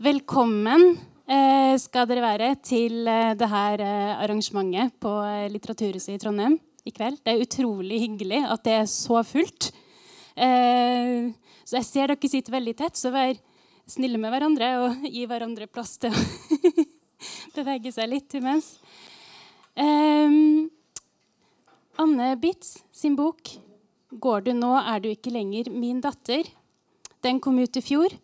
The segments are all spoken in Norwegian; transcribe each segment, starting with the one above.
Velkommen eh, skal dere være til eh, det her eh, arrangementet på Litteraturhuset i Trondheim i kveld. Det er utrolig hyggelig at det er så fullt. Så jeg ser dere sitter veldig tett, så vær snille med hverandre og gi hverandre plass til å bevege seg litt imens. Anne Bitz sin bok 'Går du nå, er du ikke lenger min datter'. Den kom ut i fjor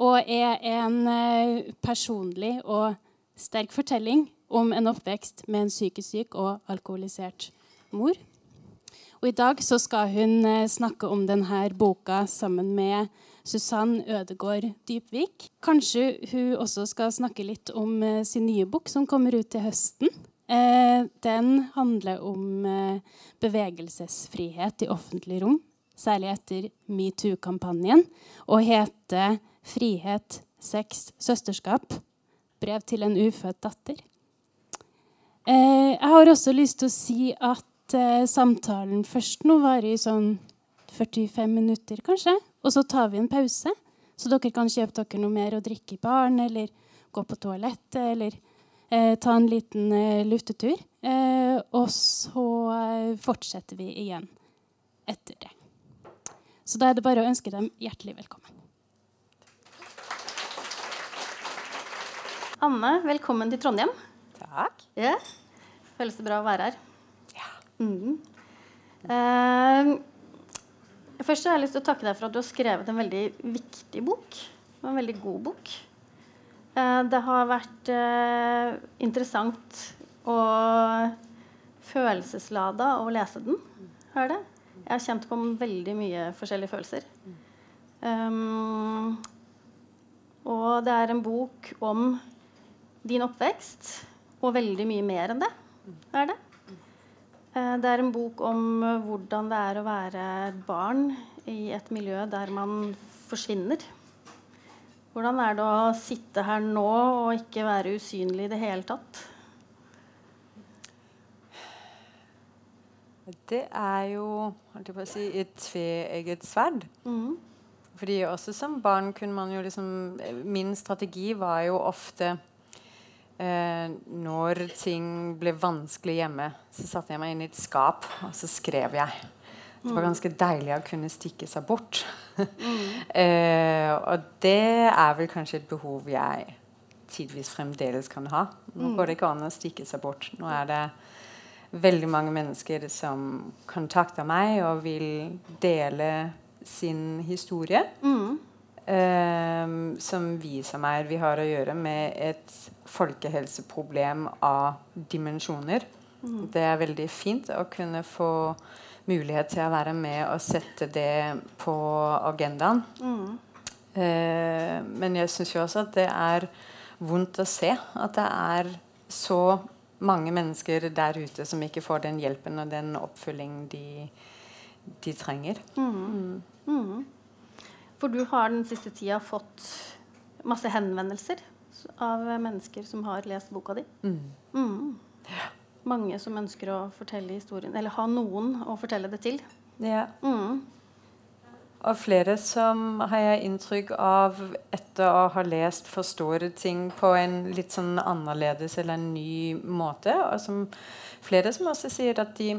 og er en eh, personlig og sterk fortelling om en oppvekst med en psykisk syk og alkoholisert mor. Og I dag så skal hun eh, snakke om denne boka sammen med Susann Ødegård Dypvik. Kanskje hun også skal snakke litt om eh, sin nye bok som kommer ut til høsten. Den handler om bevegelsesfrihet i offentlig rom, særlig etter metoo-kampanjen, og heter 'Frihet, sex, søsterskap'. Brev til en ufødt datter. Eh, jeg har også lyst til å si at eh, samtalen først nå varer i sånn 45 minutter, kanskje. Og så tar vi en pause, så dere kan kjøpe dere noe mer å drikke i baren, eller gå på toalettet, eller eh, ta en liten eh, luftetur. Eh, og så eh, fortsetter vi igjen etter det. Så da er det bare å ønske dem hjertelig velkommen. Anne, velkommen til Trondheim. Takk. Ja. Føles det bra å være her? Ja. Mm. Uh, først har jeg lyst til å takke deg for at du har skrevet en veldig viktig bok. En veldig god bok. Uh, det har vært uh, interessant og følelseslada å lese den. Har det? Jeg har kjent på veldig mye forskjellige følelser. Um, og det er en bok om din oppvekst og veldig mye mer enn det. Er det? Eh, Det er en bok om eh, hvordan det er å være barn i et miljø der man forsvinner. Hvordan er det å sitte her nå og ikke være usynlig i det hele tatt? Det er jo holdt jeg på å si, et tveegget sverd. Mm. Fordi også som barn kunne man jo liksom Min strategi var jo ofte eh, Når ting ble vanskelig hjemme, så satte jeg meg inn i et skap, og så skrev jeg. Det var ganske deilig å kunne stikke seg bort. eh, og det er vel kanskje et behov jeg tidvis fremdeles kan ha. Nå går det ikke an å stikke seg bort. Nå er det veldig mange mennesker som kontakter meg og vil dele sin historie. Mhm. Eh, som viser meg vi har å gjøre med et folkehelseproblem av dimensjoner. Det er veldig fint å kunne få mulighet til å være med og sette det på agendaen. Mm. Eh, men jeg syns jo også at det er vondt å se at det er så mange mennesker der ute som ikke får den hjelpen og den oppfølging de, de trenger. Mhm. For du har den siste tida fått masse henvendelser av mennesker som har lest boka di. Mhm. Mange som ønsker å fortelle historien, eller ha noen å fortelle det til. Ja. Mm. Og flere som har jeg inntrykk av etter å ha lest, forstår ting på en litt sånn annerledes eller en ny måte. Og som, flere som også sier at de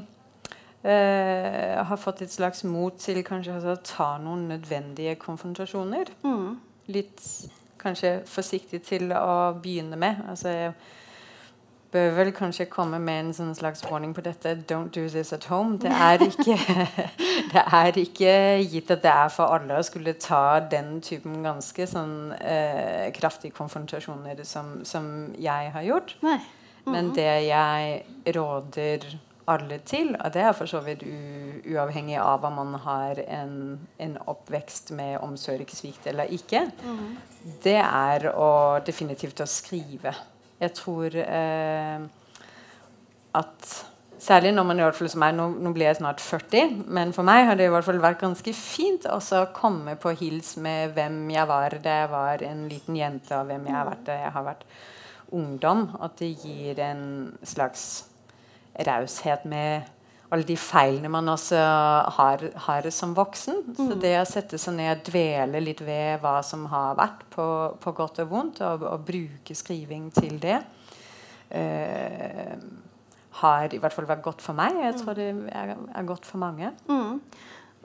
eh, har fått et slags mot til kanskje å ta noen nødvendige konfrontasjoner. Mm. Litt kanskje forsiktig til å begynne med. Altså, jeg bør vel kanskje komme med en sånn slags warning på dette. Don't do this at home. Det er ikke, det er ikke gitt at det er for alle å skulle ta den typen ganske sånn eh, kraftige konfrontasjoner som, som jeg har gjort. Nei. Men det jeg råder alle til, og det er for så vidt uavhengig av om man har en, en oppvekst med omsorgssvikt eller ikke, det er å definitivt å skrive. Jeg tror eh, at Særlig når man i hvert fall som meg, nå, nå blir jeg snart 40, men for meg har det i hvert fall vært ganske fint også å komme på hils med hvem jeg var da jeg var en liten jente, og hvem jeg har vært da jeg har vært ungdom. At det gir en slags raushet med alle de feilene man også har, har som voksen. Mm. Så det å sette seg ned og dvele litt ved hva som har vært, på, på godt og vondt, og, og, bruke skriving til det, eh, har i hvert fall vært godt for meg. Jeg tror det er, er godt for mange. Mm.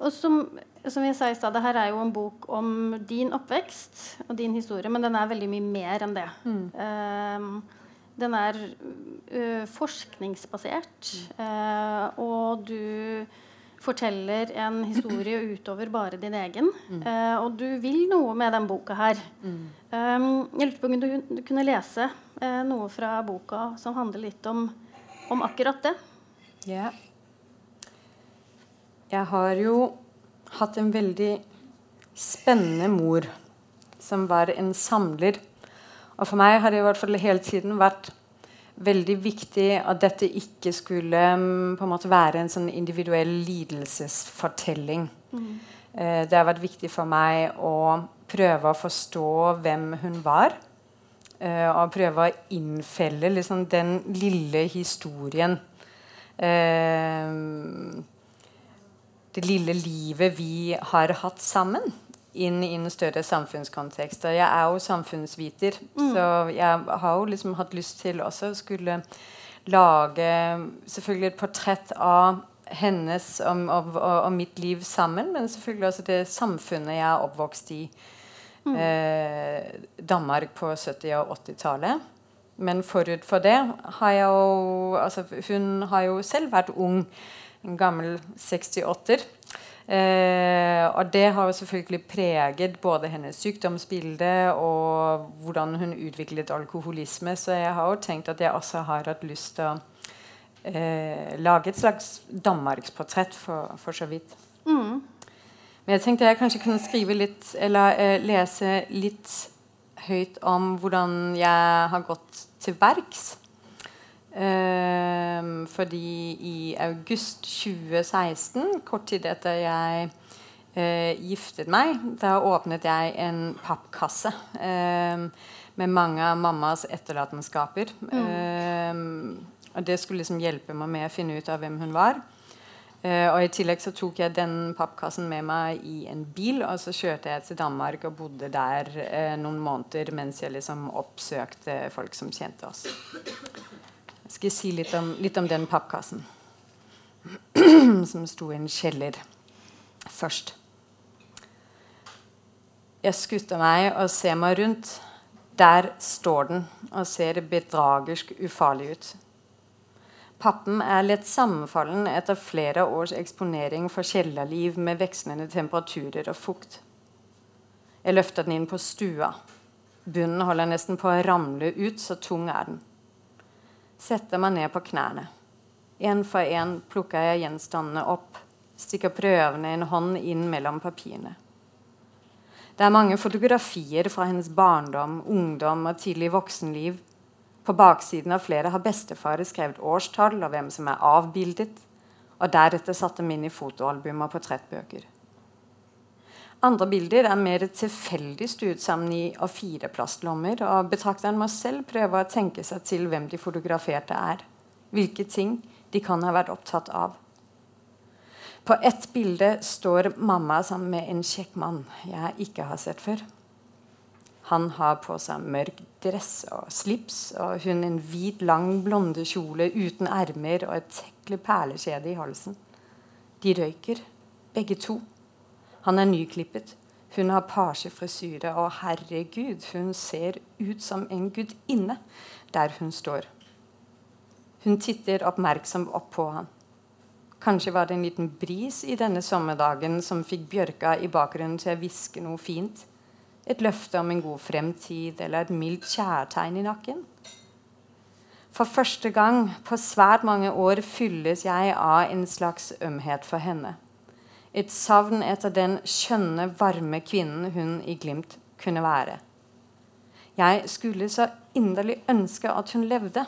Og som, som, jeg sa i stad, her er jo en bok om din oppvekst og din historie, men den er veldig mye mer enn det. Mm. Um, den er uh, forskningsbasert, uh, og du forteller en historie utover bare din egen. Mm. Uh, og du vil noe med den boka her. Mm. Um, jeg lurte på om du, du kunne lese noe fra boka som handler litt om, om akkurat det. Ja. Jeg har jo hatt en veldig spennende mor som var en samler og for meg har det i hvert fall hele tiden vært veldig viktig at dette ikke skulle um, på en måte være en sånn individuell lidelsesfortelling. Mm. Uh, det har vært viktig for meg å prøve å forstå hvem hun var. Uh, og prøve å innfelle liksom, den lille historien. Uh, det lille livet vi har hatt sammen inn i en større samfunnskontekst. Og jeg er jo samfunnsviter, mm. så jeg har jo liksom hatt lyst til også å skulle lage selvfølgelig et portrett av hennes og, og, og, mitt liv sammen, men selvfølgelig også det samfunnet jeg er oppvokst i. Mm. Eh, Danmark på 70- og 80-tallet. Men forut for det har jeg jo altså Hun har jo selv vært ung. En gammel 68-er. Eh, og det har jo selvfølgelig preget både hennes sykdomsbilde og hvordan hun utviklet alkoholisme. Så jeg har jo tenkt at jeg også har hatt lyst til å eh, lage et slags danmarksportrett for, for så vidt. Mm. Men jeg tenkte jeg kanskje kunne skrive litt, eller eh, lese litt høyt om hvordan jeg har gått til verks. Um, fordi i august 2016, kort tid etter jeg uh, giftet meg, da åpnet jeg en pappkasse um, med mange av mammas etterlatenskaper. Mm. Um, og det skulle liksom hjelpe meg med å finne ut av hvem hun var. Uh, og I tillegg så tok jeg den pappkassen med meg i en bil, og så kjørte jeg til Danmark og bodde der uh, noen måneder mens jeg liksom oppsøkte folk som kjente oss skal jeg si litt om, litt om den pappkassen. som sto i en kjeller først. Jeg skutter meg og ser meg rundt. Der står den og ser bedragersk ufarlig ut. Pappen er lett sammenfallen etter flere års eksponering for kjellerliv med vekslende temperaturer og fukt. Jeg løfter den inn på stua. Bunnen holder nesten på å ramle ut, så tung er den setter meg ned på knærne. Én for én plukker jeg gjenstandene opp, stikker prøvende en hånd inn mellom papirene. Det er mange fotografier fra hennes barndom, ungdom og tidlig voksenliv. På baksiden av flere har bestefar skrevet årstall og hvem som er avbildet, og deretter satt dem inn i fotoalbum og portrettbøker. Andre bilder er mer tilfeldig stuet sammen i A4-plastlommer, og betrakteren må selv prøve å tenke seg til hvem de fotograferte er, hvilke ting de kan ha vært opptatt av. På ett bilde står mamma sammen med en kjekk mann jeg ikke har sett før. Han har på seg mørk dress og slips, og hun en hvit, lang blonde kjole uten ermer og et tekkelig perlekjede i halsen. De røyker, begge to. Han er nyklippet. Hun har pasjefrisyre, og herregud, hun ser ut som en gudinne der hun står. Hun titter oppmerksomt opp på ham. Kanskje var det en liten bris i denne sommerdagen som fikk Bjørka i bakgrunnen til å hviske noe fint. Et løfte om en god fremtid eller et mildt kjærtegn i nakken. For første gang på svært mange år fylles jeg av en slags ømhet for henne. Et savn etter den skjønne, varme kvinnen hun i Glimt kunne være. Jeg skulle så inderlig ønske at hun levde.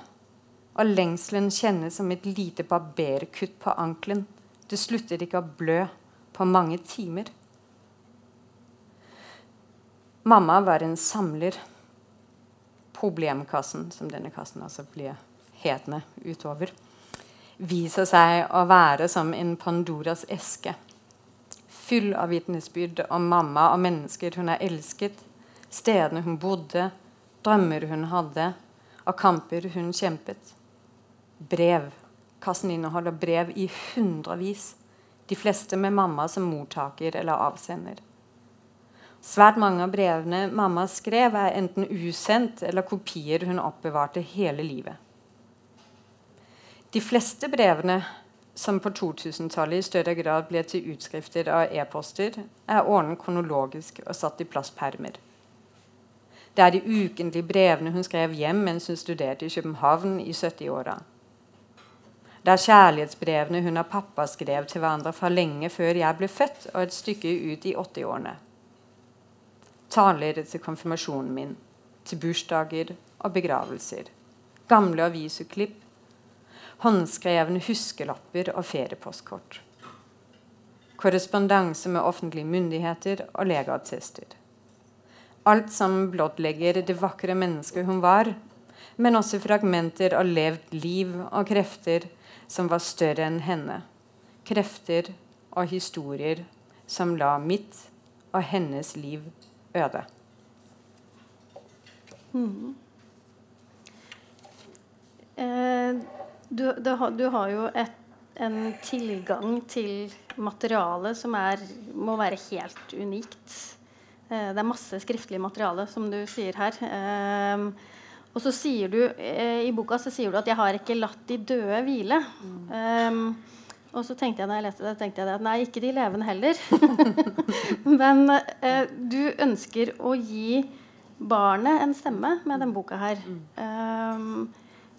Og lengselen kjennes som et lite barberkutt på ankelen. Det slutter ikke å blø på mange timer. Mamma var en samler. Problemkassen, som denne kassen altså ble hetende utover. viser seg å være som en Pandoras eske. Full av vitnesbyrd om mamma og mennesker hun har elsket, stedene hun bodde, drømmer hun hadde, og kamper hun kjempet. Brev. Kassen inneholder brev i hundrevis, de fleste med mamma som mottaker eller avsender. Svært mange av brevene mamma skrev, er enten usendt eller kopier hun oppbevarte hele livet. De fleste brevene som på 2000-tallet i større grad ble til utskrifter av e-poster, er ordnet kronologisk og satt i plastpermer. Det er de ukentlige brevene hun skrev hjem mens hun studerte i København i 70-åra. Det er kjærlighetsbrevene hun og pappa skrev til hverandre fra lenge før jeg ble født, og et stykke ut i 80-årene. Taler til konfirmasjonen min, til bursdager og begravelser. Gamle aviseklipp håndskrevne huskelapper og feriepostkort. Korrespondanse med offentlige myndigheter og legeattester. Alt som blottlegger det vakre mennesket hun var, men også fragmenter av levd liv og krefter som var større enn henne. Krefter og historier som la mitt og hennes liv øde. Mm. Eh, du, du, du har jo et, en tilgang til materiale som er, må være helt unikt. Eh, det er masse skriftlig materiale, som du sier her. Eh, og så sier du eh, i boka så sier du at 'jeg har ikke latt de døde hvile'. Mm. og så tenkte jeg da jeg leste det, tenkte jeg at nei, ikke de levende heller. Men eh, du ønsker å gi barnet en stemme med denne boka her. Mm.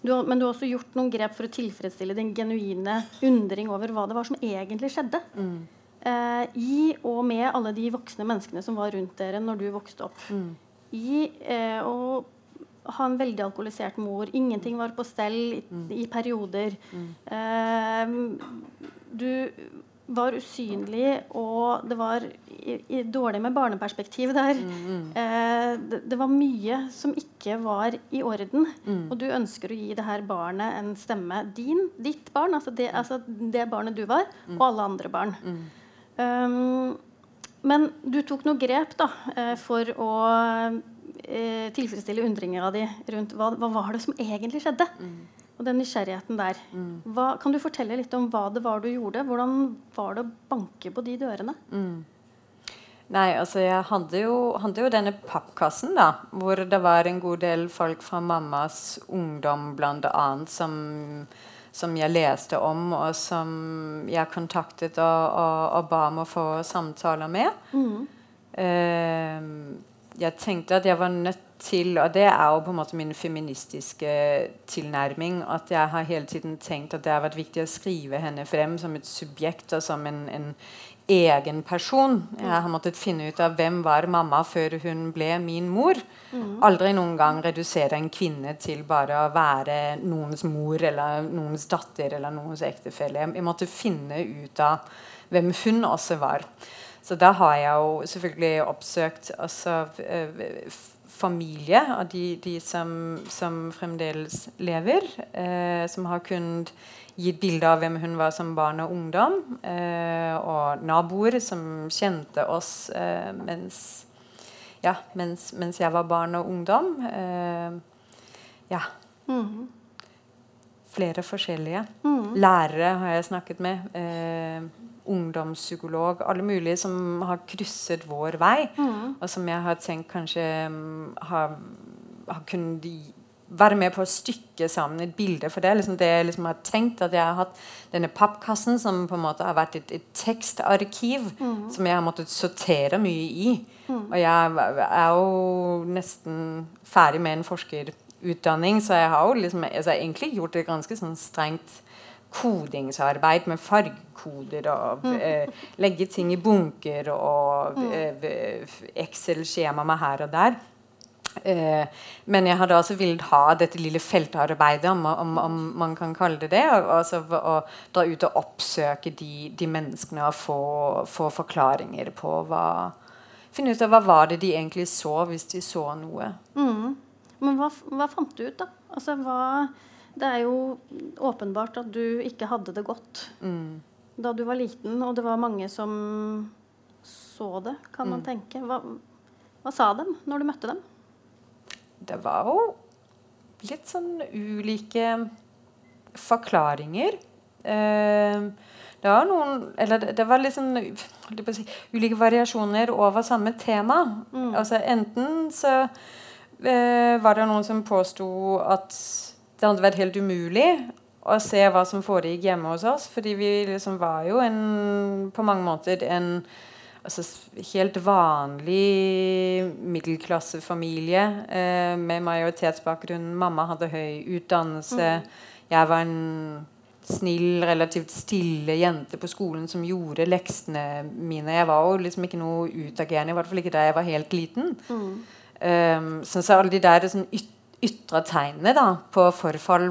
Du har, men du har også gjort noen grep for å tilfredsstille din genuine undring over hva det var som egentlig skjedde. Mm. Eh, I og med alle de voksne menneskene som var rundt dere når du vokste opp. Mm. I eh, å ha en veldig alkoholisert mor. Ingenting var på stell i, mm. i perioder. Mm. Eh, du var usynlig, og det var i, i, dårlig med barneperspektiv der. Mm, mm. Eh, det, det, var mye som ikke var i orden. Mm. Og du ønsker å gi det her barnet en stemme. Din, ditt barn, altså det, altså det barnet du var, mm. og alle andre barn. Um, men du tok noe grep da, eh, for å eh, tilfredsstille undringa di rundt hva, hva var det som egentlig skjedde. Mm og den nysgjerrigheten der. Mm. Hva, kan du fortelle litt om hva det var du gjorde? Hvordan var det å banke på de dørene? Mm. Nei, altså jeg hadde jo, hadde jo, denne pappkassen, da. Hvor det var en god del folk fra mammas ungdom bl.a. Som, som jeg leste om, og som jeg kontaktet og, og, og ba om å få samtaler med. Mm. Uh, jeg tenkte at jeg var nødt til Og det er jo på en måte min feministiske tilnærming. At jeg har hele tiden tenkt at det har vært viktig å skrive henne frem som et subjekt og som en, en egen person. Jeg har måttet finne ut av hvem var mamma før hun ble min mor. Mm. Aldri noen gang redusere en kvinne til bare å være noens mor eller noens datter eller noens ektefelle. Jeg måtte finne ut av hvem hun også var. Så da har jeg jo selvfølgelig oppsøkt også uh, familie av de, de som, som, fremdeles lever. Uh, som har kunnet gi et bilde av hvem hun var som barn og ungdom. Uh, og naboer som kjente oss mens, ja, mens, mens, jeg var barn og ungdom. ja. Mm -hmm. Flere forskjellige. Mm. Lærere har jeg snakket med ungdomspsykolog, alle mulige som har krysset vår vei, mm. og som jeg har tenkt kanskje um, har, har kunnet være med på å stykke sammen et bilde. For det er liksom det jeg liksom har tenkt, at jeg har hatt denne pappkassen som på en måte har vært et, et tekstarkiv mm. som jeg har måttet sortere mye i. Mm. Og jeg er jo nesten ferdig med en forskerutdanning, så jeg har jo liksom, altså, egentlig gjort et ganske sånn strengt kodingsarbeid med fargekoder og mm. eh, legge ting i bunker og mm. eh, Excel-skjema med her og der. Eh, men jeg hadde også villet ha dette lille feltarbeidet, om, om, om man kan kalle det det. Og, altså, å dra ut og oppsøke de, de menneskene og få, få, forklaringer på hva Finne ut av hva var det de egentlig så, hvis de så noe. Mm. Men hva, hva, fant du ut, da? Altså, hva Det er jo åpenbart at du ikke hadde det godt Mm. da du var liten, og det var mange som så det, kan man tenke. Hva, hva sa dem når du møtte dem? Det var jo litt sånn ulike forklaringer. Eh, det var noen Eller det, var litt sånn ulike variasjoner over samme tema. Altså enten så var det noen som påsto at det hadde vært helt umulig å se hva som foregikk hjemme hos oss, fordi vi liksom var jo en, på mange måter en altså, helt vanlig middelklassefamilie eh, med majoritetsbakgrunn. Mamma hadde høy utdannelse. Jeg var en snill, relativt stille jente på skolen som gjorde leksene mine. Jeg var jo liksom ikke noe utagerende, i hvert fall ikke da jeg var helt liten. Um, så, så alle de der sånn yt ytre tegnene da, på forfall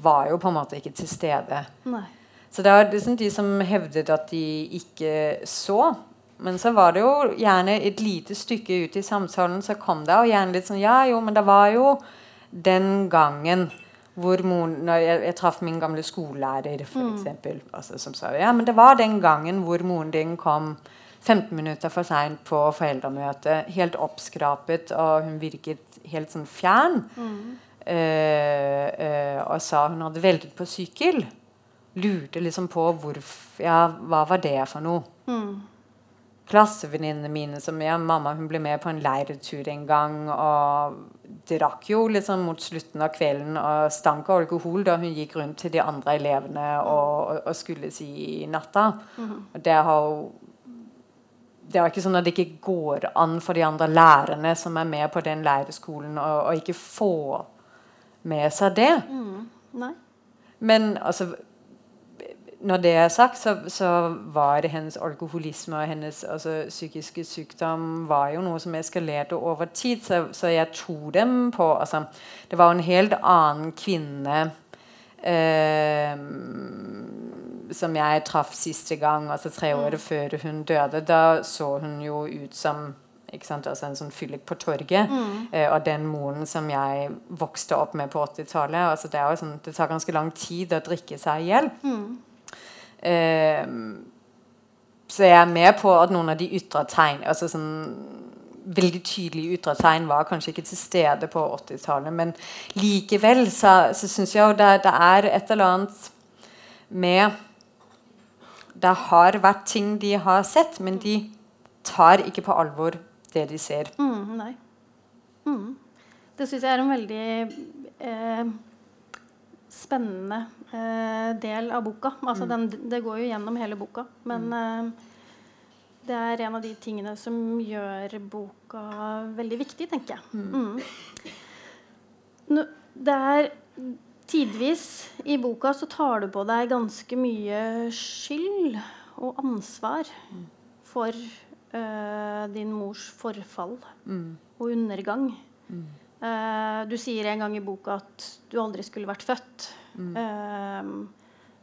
var jo på en måte ikke til stede. Nei. Så det var liksom de som hevdet at de ikke så. Men så var det jo gjerne et lite stykke ut i samtalen så kom det og gjerne litt sånn Ja, jo, men det var jo den gangen hvor moren når jeg, jeg traff min gamle skolelærer, for eksempel, altså, som sa ja, men det var den gangen hvor moren din kom 15 minutter for seint på foreldremøte, helt oppskrapet, og hun virket helt sånn fjern. Eh, eh, og sa hun hadde veltet på sykkel. Lurte liksom på hvorf- ja, hva var det for noe. Klassevenninnene mine som ja, mamma hun ble med på en leirtur en gang og drakk jo liksom mot slutten av kvelden og stank av alkohol da hun gikk rundt til de andre elevene og, og, og skulle si natta. Og det har jo det er ikke sånn at det ikke går an for de andre lærerne som er med på den leirskolen, å, ikke få med seg det. Nei. Men altså Når det er sagt, så, så var hennes alkoholisme og hennes altså, psykiske sykdom var jo noe som eskalerte over tid. Så, så jeg tror dem på altså, Det var en helt annen kvinne som jeg traff siste gang, altså tre år før hun døde. Da så hun jo ut som altså en sånn fyllik på torget. Eh, og den moren som jeg vokste opp med på 80-tallet. Altså det, sånn, det tar ganske lang tid å drikke seg i hjel. Eh, så jeg er med på at noen av de ytre tegn altså sånn veldig tydelig ytre tegn var kanskje ikke til stede på 80-tallet. Men likevel så, så syns jeg jo det, det er et eller annet med Det har vært ting de har sett, men de tar ikke på alvor det de ser. Mm, nei. Mm. Det syns jeg er en veldig eh, spennende eh, del av boka. Altså den, det går jo gjennom hele boka. Men eh, det er en av de tingene som gjør boka veldig viktig, tenker jeg. Mm. Nå, det er Tidvis i boka så tar du på deg ganske mye skyld og ansvar for uh, din mors forfall og undergang. Uh, du sier en gang i boka at du aldri skulle vært født. Uh,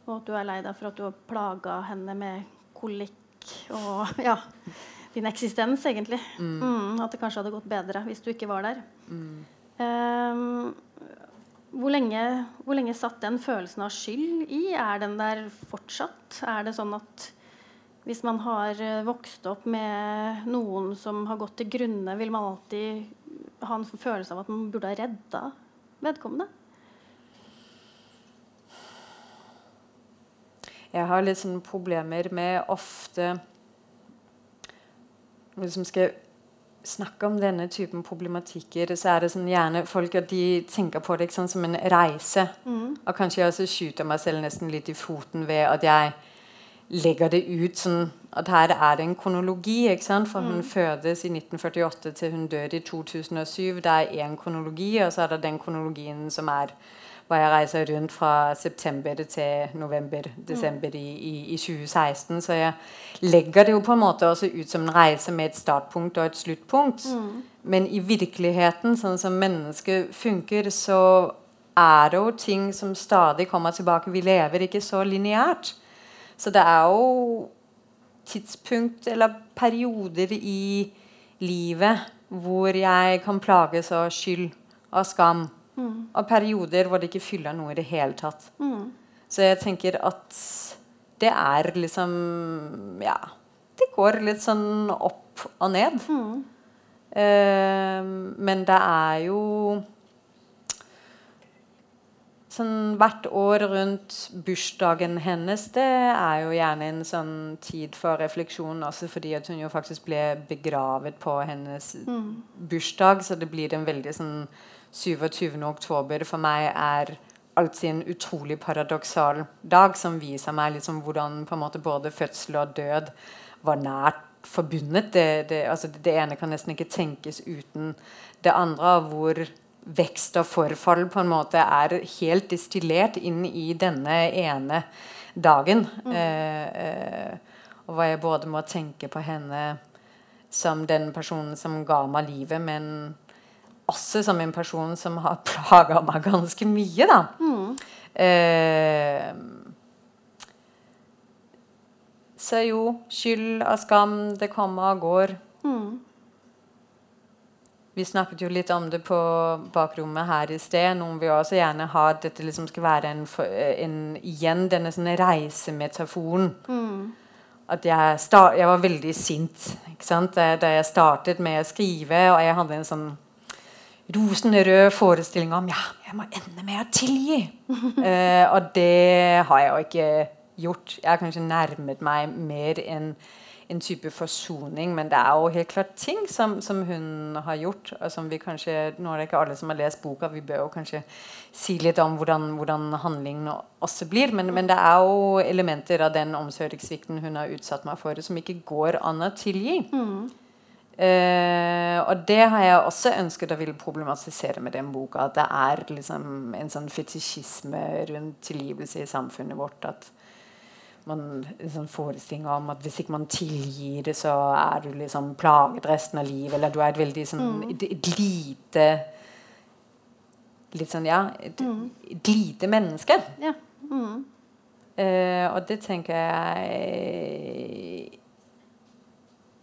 og at du er lei deg for at du har plaga henne med kolikk og ja, din eksistens, egentlig. Mm, at det kanskje hadde gått bedre hvis du ikke var der. Eh, hvor lenge, hvor lenge satt den følelsen av skyld i? Er den der fortsatt? Er det sånn at hvis man har eh, vokst opp med noen som har gått til grunne, vil man alltid ha en følelse av at man burde ha redda vedkommende? Jeg har litt sånn problemer med ofte Liksom skal jeg snakke om denne typen problematikker, så er det sånn gjerne folk at de tenker på det sant, som en reise. Og kanskje jeg også skyter meg selv nesten litt i foten ved at jeg legger det ut sånn at her er det en kronologi. ikke sant? For hun fødes i 1948 til hun dør i 2007. Det er én kronologi, og så er det den kronologien som er hvor jeg reiser rundt fra september til november-desember i, i, i 2016. Så jeg legger det jo på en måte også ut som en reise med et startpunkt og et sluttpunkt. Men i virkeligheten, sånn som mennesket funker, så er det jo ting som stadig kommer tilbake. Vi lever ikke så lineært. Så det er jo tidspunkt eller perioder i livet hvor jeg kan plages av skyld og skam Og perioder hvor det ikke fyller noe i det hele tatt. Mm. Så jeg tenker at det er liksom Ja. Det går litt sånn opp og ned. Mm. Eh, men det er jo Sånn hvert år rundt bursdagen hennes, det er jo gjerne en sånn tid for refleksjon også fordi at hun jo faktisk ble begravet på hennes bursdag, så det blir en veldig sånn 27. oktober for meg er alltid en utrolig paradoksal dag som viser meg liksom hvordan på en måte både fødsel og død var nært forbundet. Det, det, altså det ene kan nesten ikke tenkes uten det andre. Hvor vekst og forfall på en måte er helt distillert inn i denne ene dagen. Eh, eh, og hva jeg både må tenke på henne som den personen som ga meg livet, men også som en person som har plaga meg ganske mye, da. Eh, så jo, skyld og skam, det kommer og går. Vi snakket jo litt om det på bakrommet her i sted. Noen vil også gjerne ha at dette liksom skal være en, en igjen denne sånne reisemetaforen. At jeg, start, jeg var veldig sint? Da, da jeg startet med å skrive, og jeg hadde en sånn rosenrød forestillinga om ja, jeg må ende med å tilgi. Eh, og det har jeg jo ikke gjort. Jeg har kanskje nærmet meg mer enn en type forsoning, men det er jo helt klart ting som, som hun har gjort, og som vi kanskje Nå er det ikke alle som har lest boka, vi bør jo kanskje si litt om hvordan, hvordan handlingen også blir, men, men det er jo elementer av den omsorgssvikten hun har utsatt meg for, som ikke går an å tilgi. Eh, og det har jeg også ønsket å ville problematisere med den boka. At det er liksom en sånn fetisjisme rundt tilgivelse i samfunnet vårt. At man en sånn forestilling om at hvis ikke man tilgir det, så er du liksom plaget resten av livet. Eller du er et veldig sånn et, et lite Litt sånn, ja Et, et lite menneske. Ja. Mm. Uh, og det tenker jeg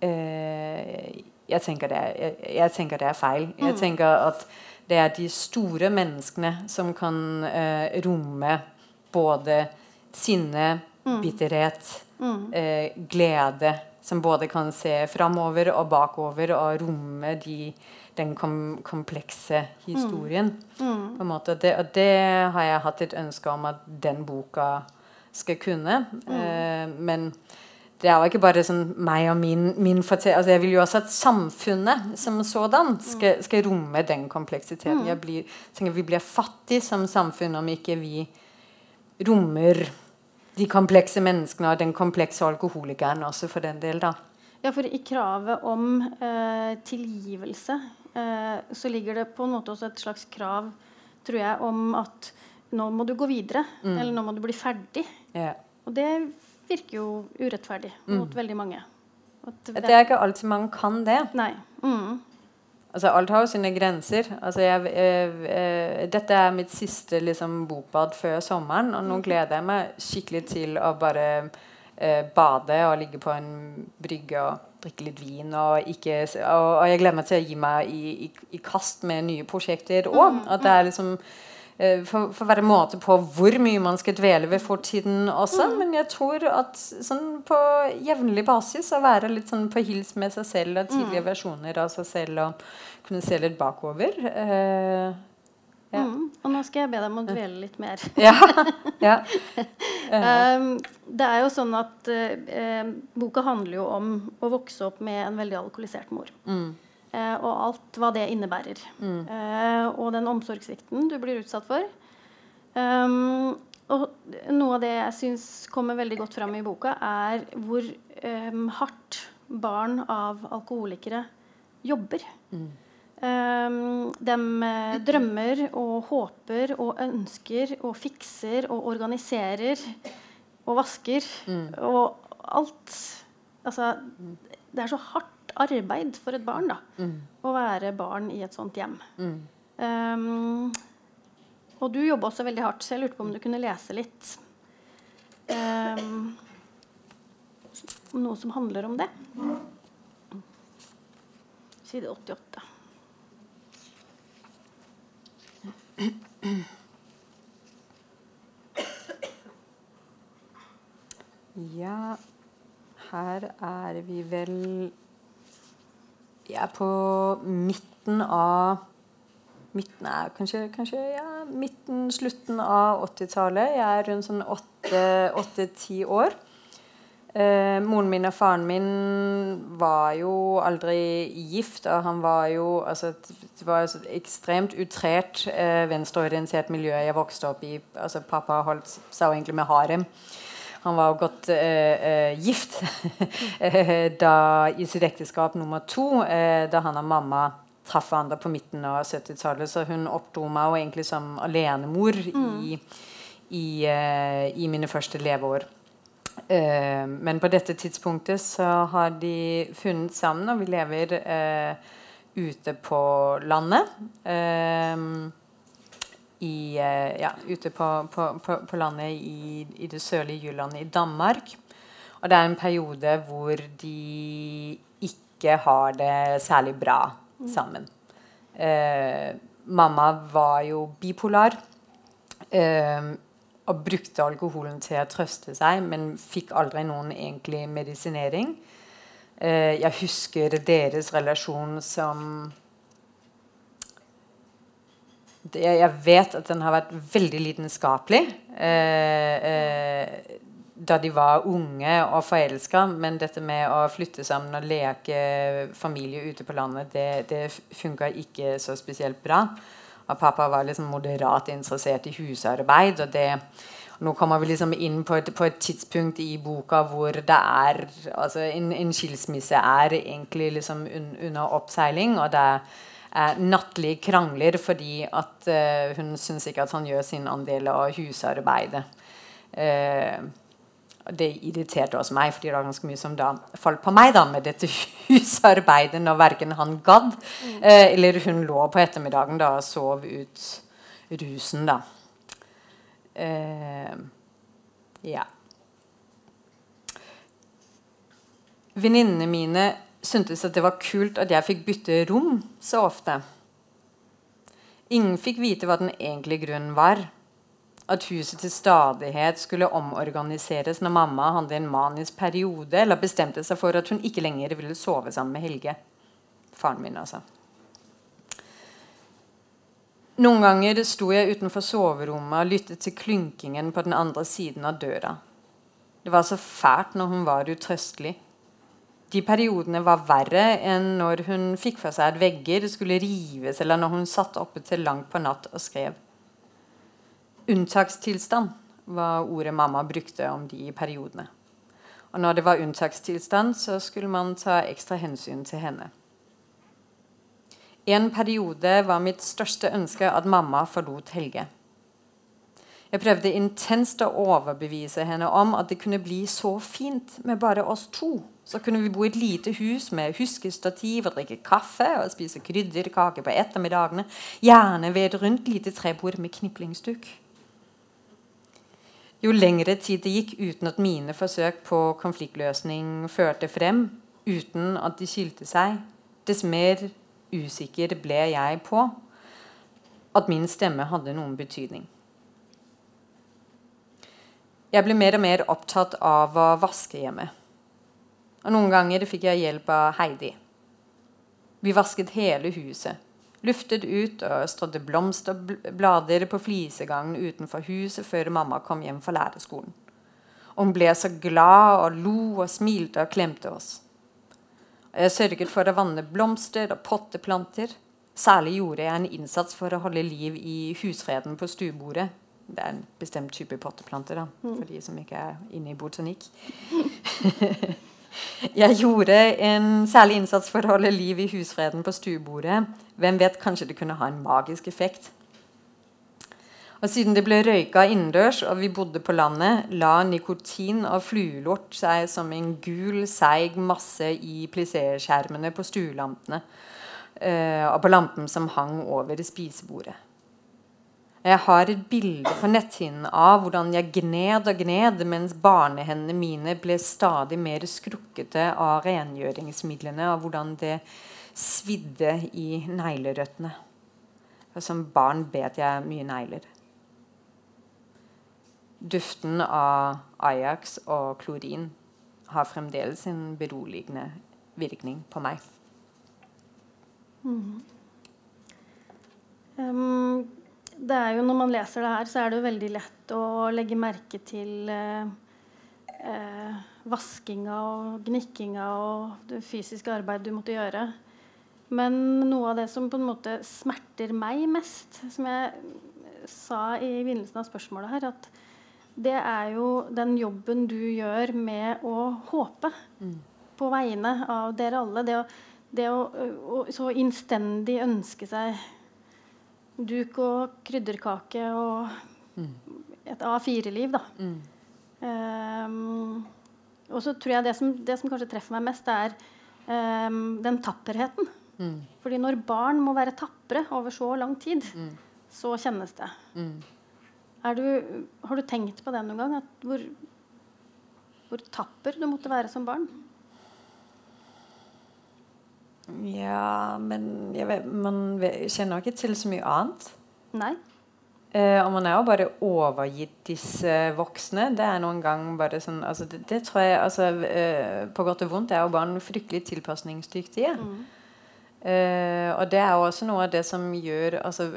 jeg, tenker det er, jeg, jeg tenker det er feil. Jeg tenker at det er de store menneskene som kan eh, romme både sinne, bitterhet, eh, glede. Som både kan se framover og bakover og romme de, den kom, komplekse historien. På en måte. Det, og det har jeg hatt et ønske om at den boka skal kunne. Eh, men det er jo ikke bare sånn meg og min, min. Altså jeg vil jo også at samfunnet som sådan skal, skal romme den kompleksiteten. Jeg blir, Vi blir fattige som samfunn om ikke vi rommer de komplekse menneskene og den komplekse alkoholikeren også, for den del. da. Ja, for i kravet om eh, tilgivelse eh, så ligger det på en måte også et slags krav, tror jeg, om at nå må du gå videre. Eller nå må du bli ferdig. Yeah. Og det virker jo urettferdig mot veldig mange. At Det er ikke alltid man kan det. Nei. Mm. Altså, alt har jo sine grenser. Altså, jeg, eh, eh, dette er mitt siste liksom, bopad før sommeren, og nå gleder jeg meg skikkelig til å bare eh, bade og ligge på en brygge og drikke litt vin. Og, ikke, og, og jeg gleder meg til å gi meg i, i, i kast med nye prosjekter òg. At det er liksom for, for være måte på hvor mye man skal dvele ved fortiden også. Men jeg tror at sånn på jevnlig basis å være litt sånn på hils med seg selv og tidlige versjoner av seg selv og kunne se litt bakover. eh, Ja. Mm. Og nå skal jeg be deg om å dvele litt mer. ja. ja. Um, det er jo sånn at eh, eh, boka handler jo om å vokse opp med en veldig alkoholisert mor. Eh, og alt hva det innebærer. Eh, og den omsorgssvikten du blir utsatt for. Um, og noe av det jeg syns kommer veldig godt fram i boka, er hvor um, hardt barn av alkoholikere jobber. Um, de eh, drømmer og håper og ønsker og fikser og organiserer og vasker og alt. Altså, det er så hardt arbeid for et barn da, å være barn i et sånt hjem. Um, og du jobber også veldig hardt, så jeg lurte på om du kunne lese litt um, om noe som handler om det. Side 88. Ja, her er vi vel Vi er på midten av Midten er kanskje, kanskje ja, midten, slutten av 80-tallet. Jeg er rundt sånn åtte-ti år. Eh, moren min og faren min var jo aldri gift, og han var jo altså, Det var et ekstremt utrert eh, venstreorientert miljø jeg vokste opp i. Altså, pappa holdt seg egentlig med harem. Han var jo godt uh, uh, gift da, i sitt ekteskap nummer to, eh, da han og mamma traff hverandre på midten av 70-tallet. Så hun oppdro meg jo egentlig som alenemor mm. i, i, i, mine første leveår. men på dette tidspunktet så har de funnet sammen, og vi lever ute på landet. Um, i, eh, ja, ute på, på, på, på landet i, i, det sørlige Jylland i Danmark. Og det er en periode hvor de ikke har det særlig bra sammen. Eh, mamma var jo bipolar. Eh, og brukte alkoholen til å trøste seg, men fikk aldri noen egentlig medisinering. Eh, jeg husker deres relasjon som jeg vet at den har vært veldig lidenskapelig eh, eh, da de var unge og forelska, men dette med å flytte sammen og leke familie ute på landet, det, det funka ikke så spesielt bra. Og pappa var liksom moderat interessert i husarbeid. og det nå kommer vi liksom inn på et, på et, tidspunkt i boka hvor det er altså En, en skilsmisse er egentlig liksom un, under oppseiling. og det er eh, nattlige krangler fordi at eh, hun syns ikke at han gjør sin andel av husarbeidet. Eh, det irriterte også meg, fordi det var ganske mye som da falt på meg da med dette husarbeidet når verken han gadd eh, eller hun lå på ettermiddagen da og sov ut rusen, da. Eh, ja. Venninnene mine syntes at det var kult at jeg fikk bytte rom så ofte. Ingen fikk vite hva den egentlige grunnen var. At huset til stadighet skulle omorganiseres når mamma hadde en manisk periode, eller bestemte seg for at hun ikke lenger ville sove sammen med Helge. Faren min, altså. Noen ganger sto jeg utenfor soverommet og lyttet til klunkingen på den andre siden av døra. Det var så fælt når hun var utrøstelig de periodene var verre enn når hun fikk for seg at vegger skulle rives, eller når hun satt oppe til langt på natt og skrev. Unntakstilstand var ordet mamma brukte om de periodene. Og når det var unntakstilstand, så skulle man ta ekstra hensyn til henne. En periode var mitt største ønske at mamma forlot Helge. Jeg prøvde intenst å overbevise henne om at det kunne bli så fint med bare oss to. Så kunne vi bo i et lite hus med huskestativ og drikke kaffe og spise krydderkake på ettermiddagene. Gjerne ved et rundt lite trebord med kniplingsduk. Jo lengre tid det gikk uten at mine forsøk på konfliktløsning førte frem, uten at de skilte seg, dess mer usikker ble jeg på at min stemme hadde noen betydning. Jeg ble mer og mer opptatt av å vaske hjemme. Og Noen ganger fikk jeg hjelp av Heidi. Vi vasket hele huset. Luftet ut og strødde blomsterblader på flisegangen utenfor huset før mamma kom hjem fra lærerskolen. Og hun ble så glad og lo og smilte og klemte oss. Jeg sørget for å vanne blomster og potteplanter. Særlig gjorde jeg en innsats for å holde liv i husfreden på stuebordet det er en bestemt type potteplanter, da, mm. for de som ikke er inne i botanikk. jeg gjorde en særlig innsats for å holde liv i husfreden på stuebordet. Hvem vet, kanskje det kunne ha en magisk effekt. Og Siden det ble røyka innendørs og vi bodde på landet, la nikotin og fluelort seg som en gul, seig masse i plisséskjermene på stuelampene uh, og på lampen som hang over spisebordet. Jeg har et bilde på netthinnen av hvordan jeg gned og gned mens barnehendene mine ble stadig mer skrukkete av rengjøringsmidlene, og hvordan det svidde i neglerøttene. Som barn bet jeg mye negler. Duften av Ajax og klorin har fremdeles en beroligende virkning på meg. Mm. Um, det er jo Når man leser det her, så er det jo veldig lett å legge merke til eh, eh, vaskinga og gnikkinga og det fysiske arbeidet du måtte gjøre. Men noe av det som på en måte smerter meg mest, som jeg sa i begynnelsen av spørsmålet her, at det er jo den jobben du gjør med å håpe mm. på vegne av dere alle. Det å, det å, å så innstendig ønske seg duk og krydderkake og mm. et A4-liv, da. Mm. Um, og så tror jeg det som, det som, kanskje treffer meg mest, er um, den tapperheten. Mm. Fordi når barn må være tapre over så lang tid, mm. så kjennes det. Mm. Du, har du tenkt på det noen gang? Hvor, hvor, tapper du måtte være som barn? Ja, men vet, man kjenner ikke til så mye annet. Nei. Eh, og man er jo bare overgitt disse voksne. Det er noen gang bare sånn altså det, det, tror jeg altså, eh, På godt og vondt er jo barn fryktelig tilpasningsdyktige. Mm. Eh, og det er jo også noe av det som gjør altså,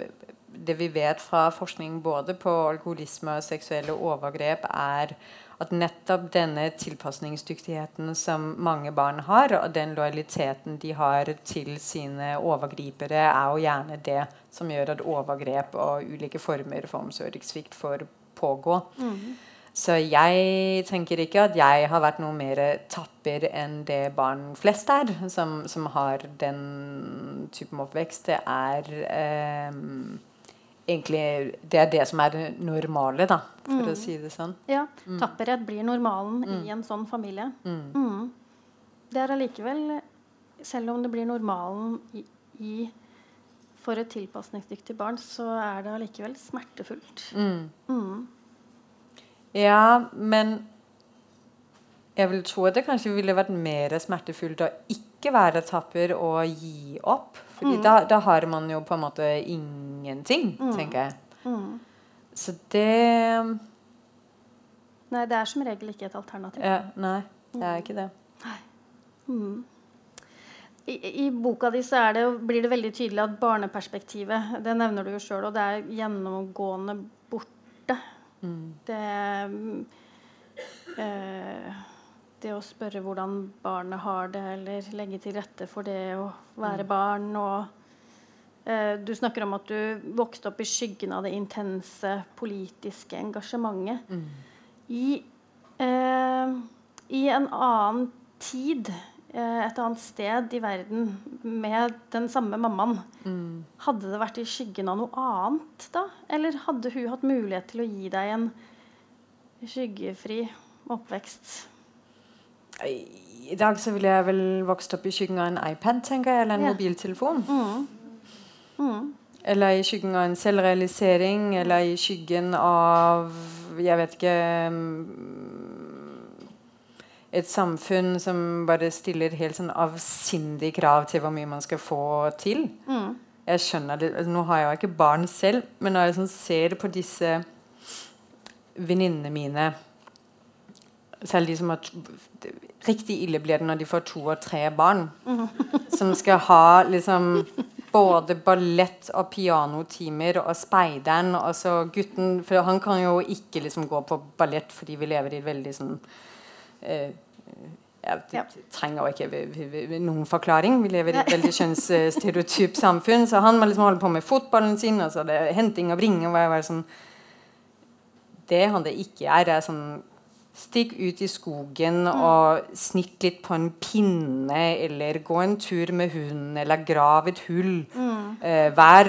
det vi vet fra forskning både på alkoholisme og seksuelle overgrep, er at nettopp denne tilpasningsdyktigheten som mange barn har, og den lojaliteten de har til sine overgripere, er jo gjerne det som gjør at overgrep og ulike former for omsorgssvikt får pågå. Mm. Så jeg tenker ikke at jeg har vært noe mer tapper enn det barn flest er, som, som har den typen oppvekst. Det er eh, egentlig det er det som er det normale, da, for mm. å si det sånn. Ja. Mm. Tapperhet blir normalen mm. i en sånn familie. Mm. Mm. Det er allikevel, selv om det blir normalen i, i for et tilpasningsdyktig barn, så er det allikevel smertefullt. Mm. Ja, men jeg vil tro at det kanskje ville vært mer smertefullt å ikke være taper og gi opp. Fordi mm. da, da, har man jo på en måte ingenting, mm. tenker jeg. Mm. Så det Nei, det er som regel ikke et alternativ. Ja, nei, det er ikke det. Mm. I, I, boka di så det, blir det veldig tydelig at barneperspektivet Det nevner du jo sjøl, og det er gjennomgående borte. Mm. Det øh, det å spørre hvordan barnet har det, eller legge til rette for det å være mm. barn. Og eh, du snakker om at du vokste opp i skyggen av det intense politiske engasjementet. Mm. I, eh, I, en annen tid, eh, et annet sted i verden, med den samme mammaen, mm. hadde det vært i skyggen av noe annet da? Eller hadde hun hatt mulighet til å gi deg en skyggefri oppvekst? I dag så ville jeg vel vokst opp i skyggen av en iPad, tenker jeg, eller en ja. mobiltelefon. Mm. Mm. Eller i skyggen av en selvrealisering, eller i skyggen av Jeg vet ikke Et samfunn som bare stiller helt sånn avsindig krav til hvor mye man skal få til. Mm. Jeg skjønner det, altså, Nå har jeg jo ikke barn selv, men når jeg sånn ser på disse venninnene mine selv de som har Riktig ille blir det når de får to og tre barn. Som skal ha liksom både ballett og pianotimer og speideren. Og så gutten For han kan jo ikke liksom gå på ballett fordi vi lever i veldig sånn eh, jeg trenger ikke noen forklaring. Vi lever i et veldig kjønnsstereotypt samfunn. Så han må liksom holde på med fotballen sin, og så er det henting av ringer. Sånn. Det han det ikke er, er sånn Stikk ut i skogen og snitt litt på en pinne, eller gå en tur med hunden, eller grav et hull. Mm. Eh, vær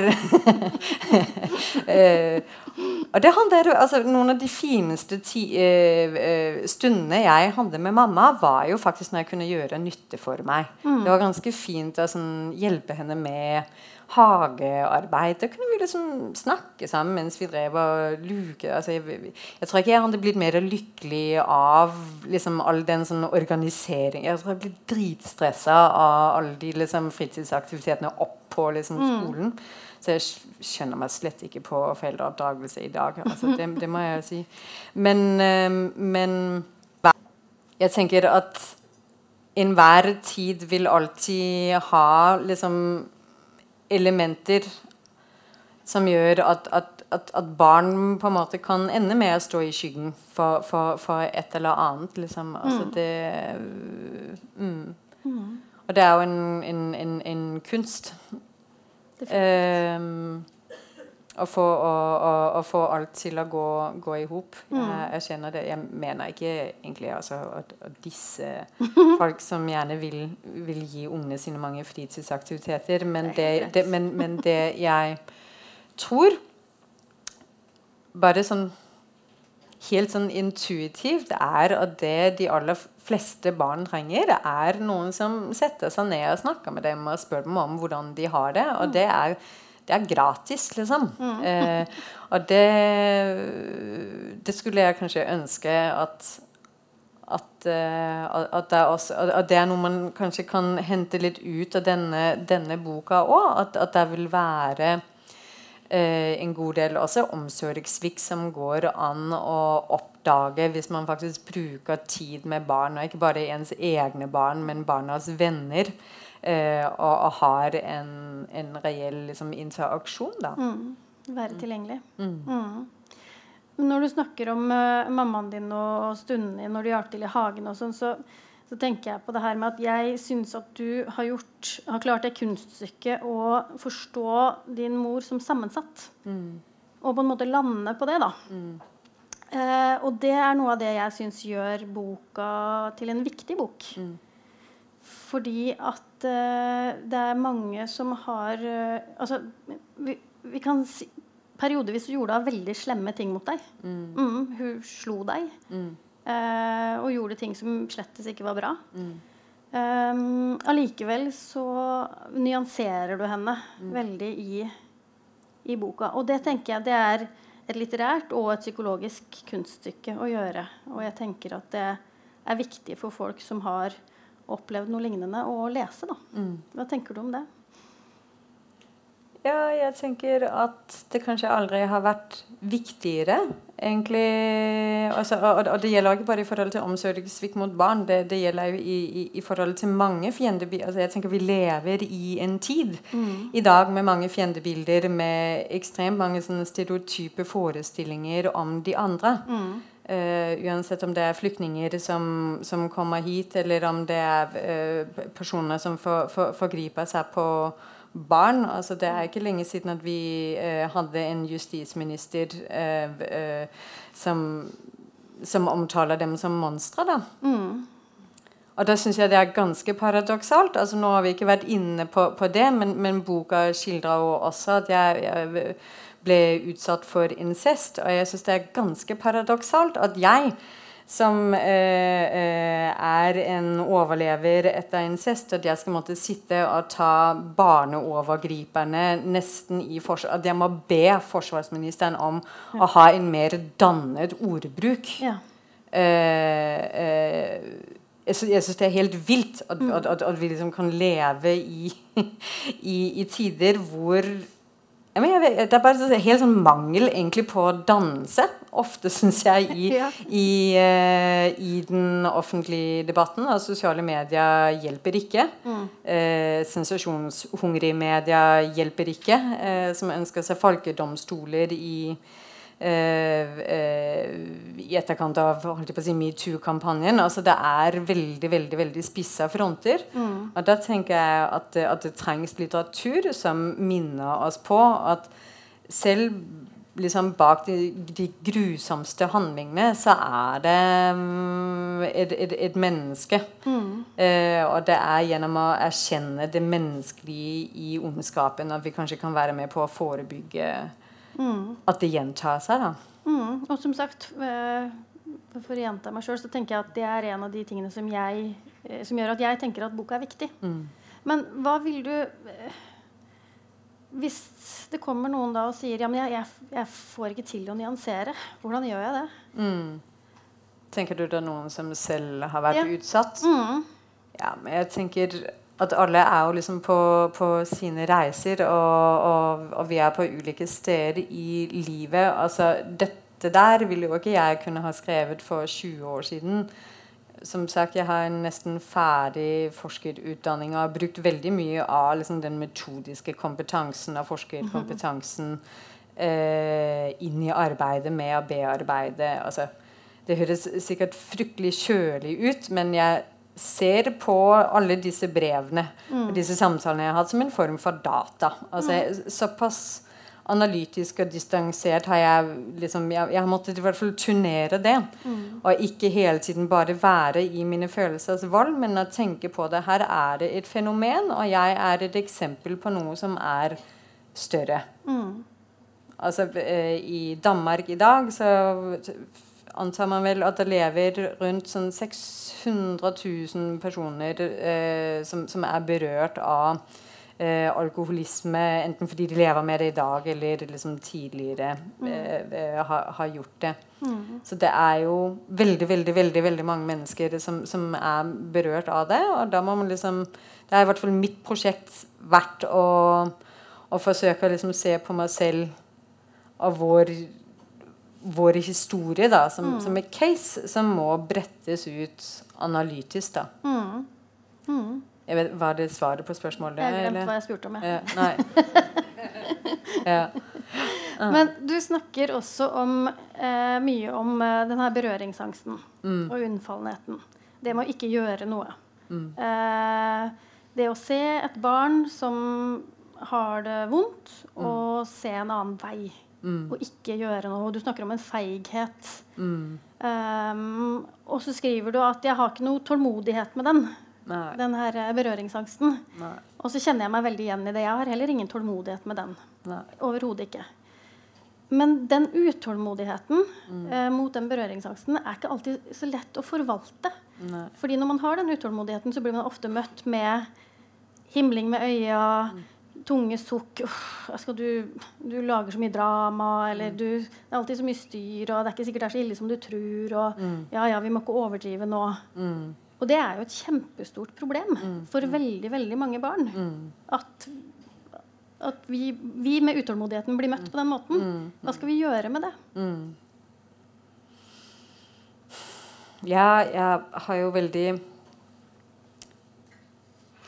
eh, det handler, altså, Noen av de fineste ti, eh, eh, stundene jeg hadde med mamma, var jo faktisk når jeg kunne gjøre nytte for meg. Mm. Det var ganske fint å altså, hjelpe henne med hagearbeid. Da kunne vi liksom snakke sammen mens vi drev og luket. Altså, jeg, jeg, tror ikke jeg hadde blitt mer lykkelig av liksom, all den sånn organisering Jeg tror jeg ble dritstressa av alle de liksom, fritidsaktivitetene opp på liksom, mm. skolen. Mm. Så jeg skjønner meg slett ikke på foreldreoppdragelse i dag. Altså, det, det, må jeg si. Men, ehm, men jeg tenker at enhver tid vil alltid ha liksom elementer som gjør at, at, at, at, barn på en måte kan ende med å stå i skyggen for, for, for et eller annet. Liksom. Altså mm. det mm. Mm. Og det er jo en, en, en, en kunst Um, å, få, å, å, å, få, alt til å gå, gå i hop. Mm. Jeg, jeg, kjenner det. Jeg mener ikke egentlig altså, at, at, disse folk som gjerne vil, vil, gi ungene sine mange fritidsaktiviteter, men det, det, men, men det jeg tror Bare sånn helt sånn intuitivt er at det de aller fleste barn trenger, er noen som setter seg ned og snakker med dem og spør dem om hvordan de har det. Og det er, det er gratis, liksom. Mm. Eh, og det, det skulle jeg kanskje ønske at at, uh, at, det også, at, det er noe man kanskje kan hente litt ut av denne, denne boka òg. At, at, det vil være uh, en god del også omsorgssvikt som går an å oppdage hvis man faktisk bruker tid med barn, og ikke bare ens egne barn, men barnas venner, eh, og, og, har en, en reell liksom, interaksjon. da. Mm. Være tilgjengelig. Mm. Mm. Når du snakker om uh, mammaen din og, og din når du hjalp til i hagen, og sånn, så, så, tenker jeg på det her med at jeg syns at du har, gjort, har klart det kunststykket å forstå din mor som sammensatt. Mm. Og på en måte lande på det, da. Mm. Uh, og det er noe av det jeg syns gjør boka til en viktig bok. Mm. Fordi at eh, det er mange som har eh, Altså, vi, vi, kan si Periodevis gjorde hun veldig slemme ting mot deg. Mm. Mm, hun slo deg. Mm. Eh, og gjorde ting som slettes ikke var bra. Mm. Um, så nyanserer du henne mm. veldig i, i boka. Og det tenker jeg det er et litterært og et psykologisk kunststykke å gjøre. Og jeg tenker at det er viktig for folk som har opplevd noe lignende, å lese. Da. Mm. Hva tenker du om det? Ja, jeg tenker at det kanskje aldri har vært viktigere, egentlig. Altså, og, og, det gjelder ikke bare i forhold til omsorgssvikt mot barn, det, det gjelder jo i, i, i, forhold til mange fiendebilder. Altså, jeg tenker Vi lever i en tid mm. i dag med mange fiendebilder, med ekstremt mange stereotype forestillinger om de andre. Mm. Uh, uansett om det er flyktninger som, som, kommer hit, eller om det er uh, personer som for, for, forgriper seg på barn. Altså, det er ikke lenge siden at vi uh, hadde en justisminister som, som, omtaler dem som monstre. da. Mm. Og da syns jeg det er ganske paradoksalt. Altså, nå har vi ikke vært inne på, på det, men, men, boka skildrer jo også at jeg, jeg ble utsatt for incest. Og jeg syns det er ganske paradoksalt at jeg som eh, eh, er en overlever etter incest, at jeg skal måtte sitte og ta barneovergriperne nesten i forsvar... At jeg må be forsvarsministeren om ja. å ha en mer dannet ordbruk. Ja. Eh, eh, jeg syns det er helt vilt at, mm. at, at, at vi liksom kan leve i, i, i tider hvor Vet, det er bare helt sånn mangel egentlig på danse, ofte, syns jeg, i, ja. i, uh, i, den offentlige debatten. Og sosiale medier hjelper ikke. Mm. Uh, sensasjonshungrige medier hjelper ikke, uh, som ønsker seg folkedomstoler i Eh, eh, i etterkant av si, metoo-kampanjen. Altså, det er veldig veldig, veldig spissa fronter. Mm. Og Da tenker jeg at, at, det trengs litteratur som minner oss på at selv liksom, bak de, de, grusomste handlingene så er det um, et, et, et, menneske. Mm. Eh, og det er gjennom å erkjenne det menneskelige i ondskapen at vi kanskje kan være med på å forebygge Mm. At det gjentar seg, da. Mm. Og som sagt, eh, for å gjenta meg sjøl, så tenker jeg at det er en av de tingene som, jeg, eh, som gjør at jeg tenker at boka er viktig. Mm. Men hva vil du eh, hvis det kommer noen da og sier ja, men jeg, jeg, jeg får ikke til å nyansere, hvordan gjør jeg det? Mm. Tenker du det er noen som selv har vært Ja. utsatt? Mm. Ja, men jeg tenker at alle er jo liksom på, på sine reiser, og, og, og vi er på ulike steder i livet. Altså, dette der ville jo ikke jeg kunne ha skrevet for 20 år siden. Som sagt, jeg har en nesten ferdig forskerutdanning og har brukt veldig mye av liksom, den metodiske kompetansen av forskerkompetansen eh, inn i arbeidet med å bearbeide. Altså, det høres sikkert fryktelig kjølig ut, men jeg ser på alle disse brevene og disse samtalene jeg har hatt, som en form for data. Altså, jeg- Såpass analytisk og distansert har jeg liksom Jeg, jeg har måttet i hvert fall turnere det. Og ikke hele tiden bare være i mine følelsers vold, men å tenke på det. Her er det et fenomen, og jeg er et eksempel på noe som er større. Altså, eh, I Danmark i dag så antar man vel at det lever rundt sånn 600 000 personer eh, som, som er berørt av eh, alkoholisme, enten fordi de lever med det i dag, eller liksom tidligere eh, eh, har, har gjort det. Så det er jo veldig veldig, veldig, veldig mange mennesker som, som er berørt av det. Og da må man liksom Det er i hvert fall mitt prosjekt vært å, å forsøke å liksom se på meg selv og vår, vår historie da, som, som et case som må brettes ut analytisk. da. Jeg vet, var det svaret på spørsmålet? Jeg glemte eller? hva jeg spurte om. jeg. Ja, nei. ja. Men du snakker også om, eh, mye om eh, den her berøringsangsten og unnfallenheten. Det med å ikke gjøre noe. Eh, det å se et barn som har det vondt, og se en annen vei. Og ikke gjøre noe. Du snakker om en feighet. Um, og så skriver du at 'jeg har ikke noe tålmodighet med den'. Nei. Den her eh, berøringsangsten. Nei. Og så kjenner jeg meg veldig igjen i det. Jeg har heller ingen tålmodighet med den. Overhodet ikke. Men den utålmodigheten eh, mot den berøringsangsten er ikke alltid så lett å forvalte. Nei. Fordi når man har den utålmodigheten, så blir man ofte møtt med himling med øya, tunge sukk skal du, du lager så mye drama, eller du, det er alltid så mye styr, og det er ikke sikkert det er så ille som du tror, og ja, ja, vi må ikke overdrive nå. Mm. Og det er jo et kjempestort problem for veldig, veldig mange barn. At, at vi, vi med utålmodigheten blir møtt på den måten. Hva skal vi gjøre med det? Ja, jeg har jo veldig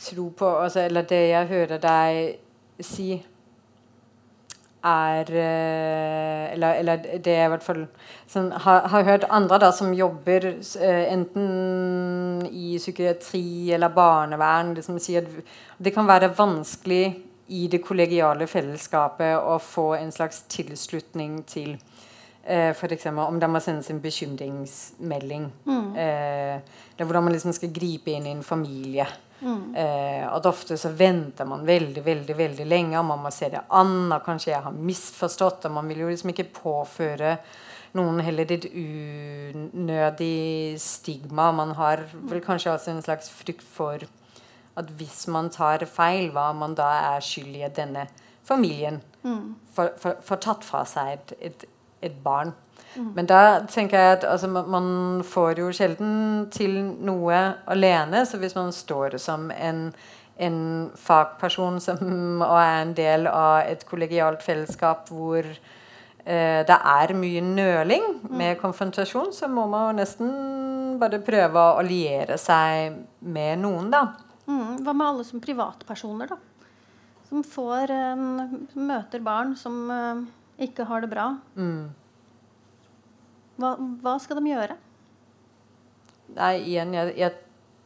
tro på altså, Eller det jeg hører deg si, er eh, eller, eller det jeg i hvert fall sånn, har, har hørt andre da som jobber eh, enten i psykiatri eller barnevern, liksom sier at det kan være vanskelig i det kollegiale fellesskapet å få en slags tilslutning til eh, f.eks. om det må sendes en bekymringsmelding. Eh, eller hvordan man liksom skal gripe inn i en familie. Eh, at ofte så venter man veldig veldig, veldig lenge, og man må se det an. Og kanskje jeg har misforstått, og man vil jo liksom ikke påføre noen heller et unødig stigma. Man har vel kanskje også en slags frykt for at hvis man tar feil, hva man da er skyld i at denne familien får, får tatt fra seg et, et, et barn. Men da tenker jeg at altså, man, får jo sjelden til noe alene. Så hvis man står som en, en fagperson som, og er en del av et kollegialt fellesskap hvor eh, det er mye nøling med konfrontasjon, så må man jo nesten bare prøve å alliere seg med noen, da. Mm. Hva med alle som privatpersoner, da? Som får en, møter barn som eh, ikke har det bra. Hva, hva skal de gjøre? Nei, igjen, jeg, jeg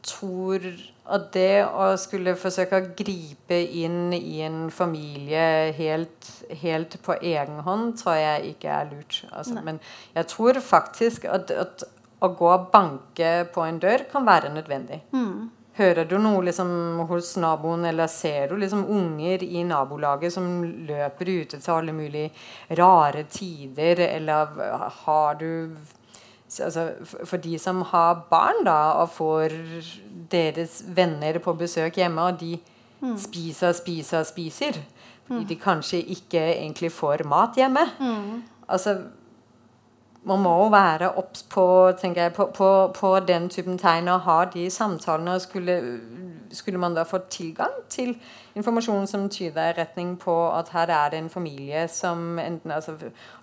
tror at det å skulle forsøke å gripe inn i en familie helt, helt på egen hånd, tror jeg ikke er lurt. Altså, men jeg tror faktisk at, at å gå og banke på en dør kan være nødvendig. Hører du noe liksom, hos naboen, eller ser du liksom unger i nabolaget som løper ute til alle mulige rare tider, eller har du altså, for- de som har barn da, og får deres venner på besøk hjemme, og de spiser, spiser, spiser Fordi de kanskje ikke egentlig får mat hjemme. Altså man må jo være obs på, jeg, på, på, på, den typen tegn og ha de samtalene. og skulle, skulle, man da få tilgang til informasjon som tyder i retning på at her er det en familie som enten altså,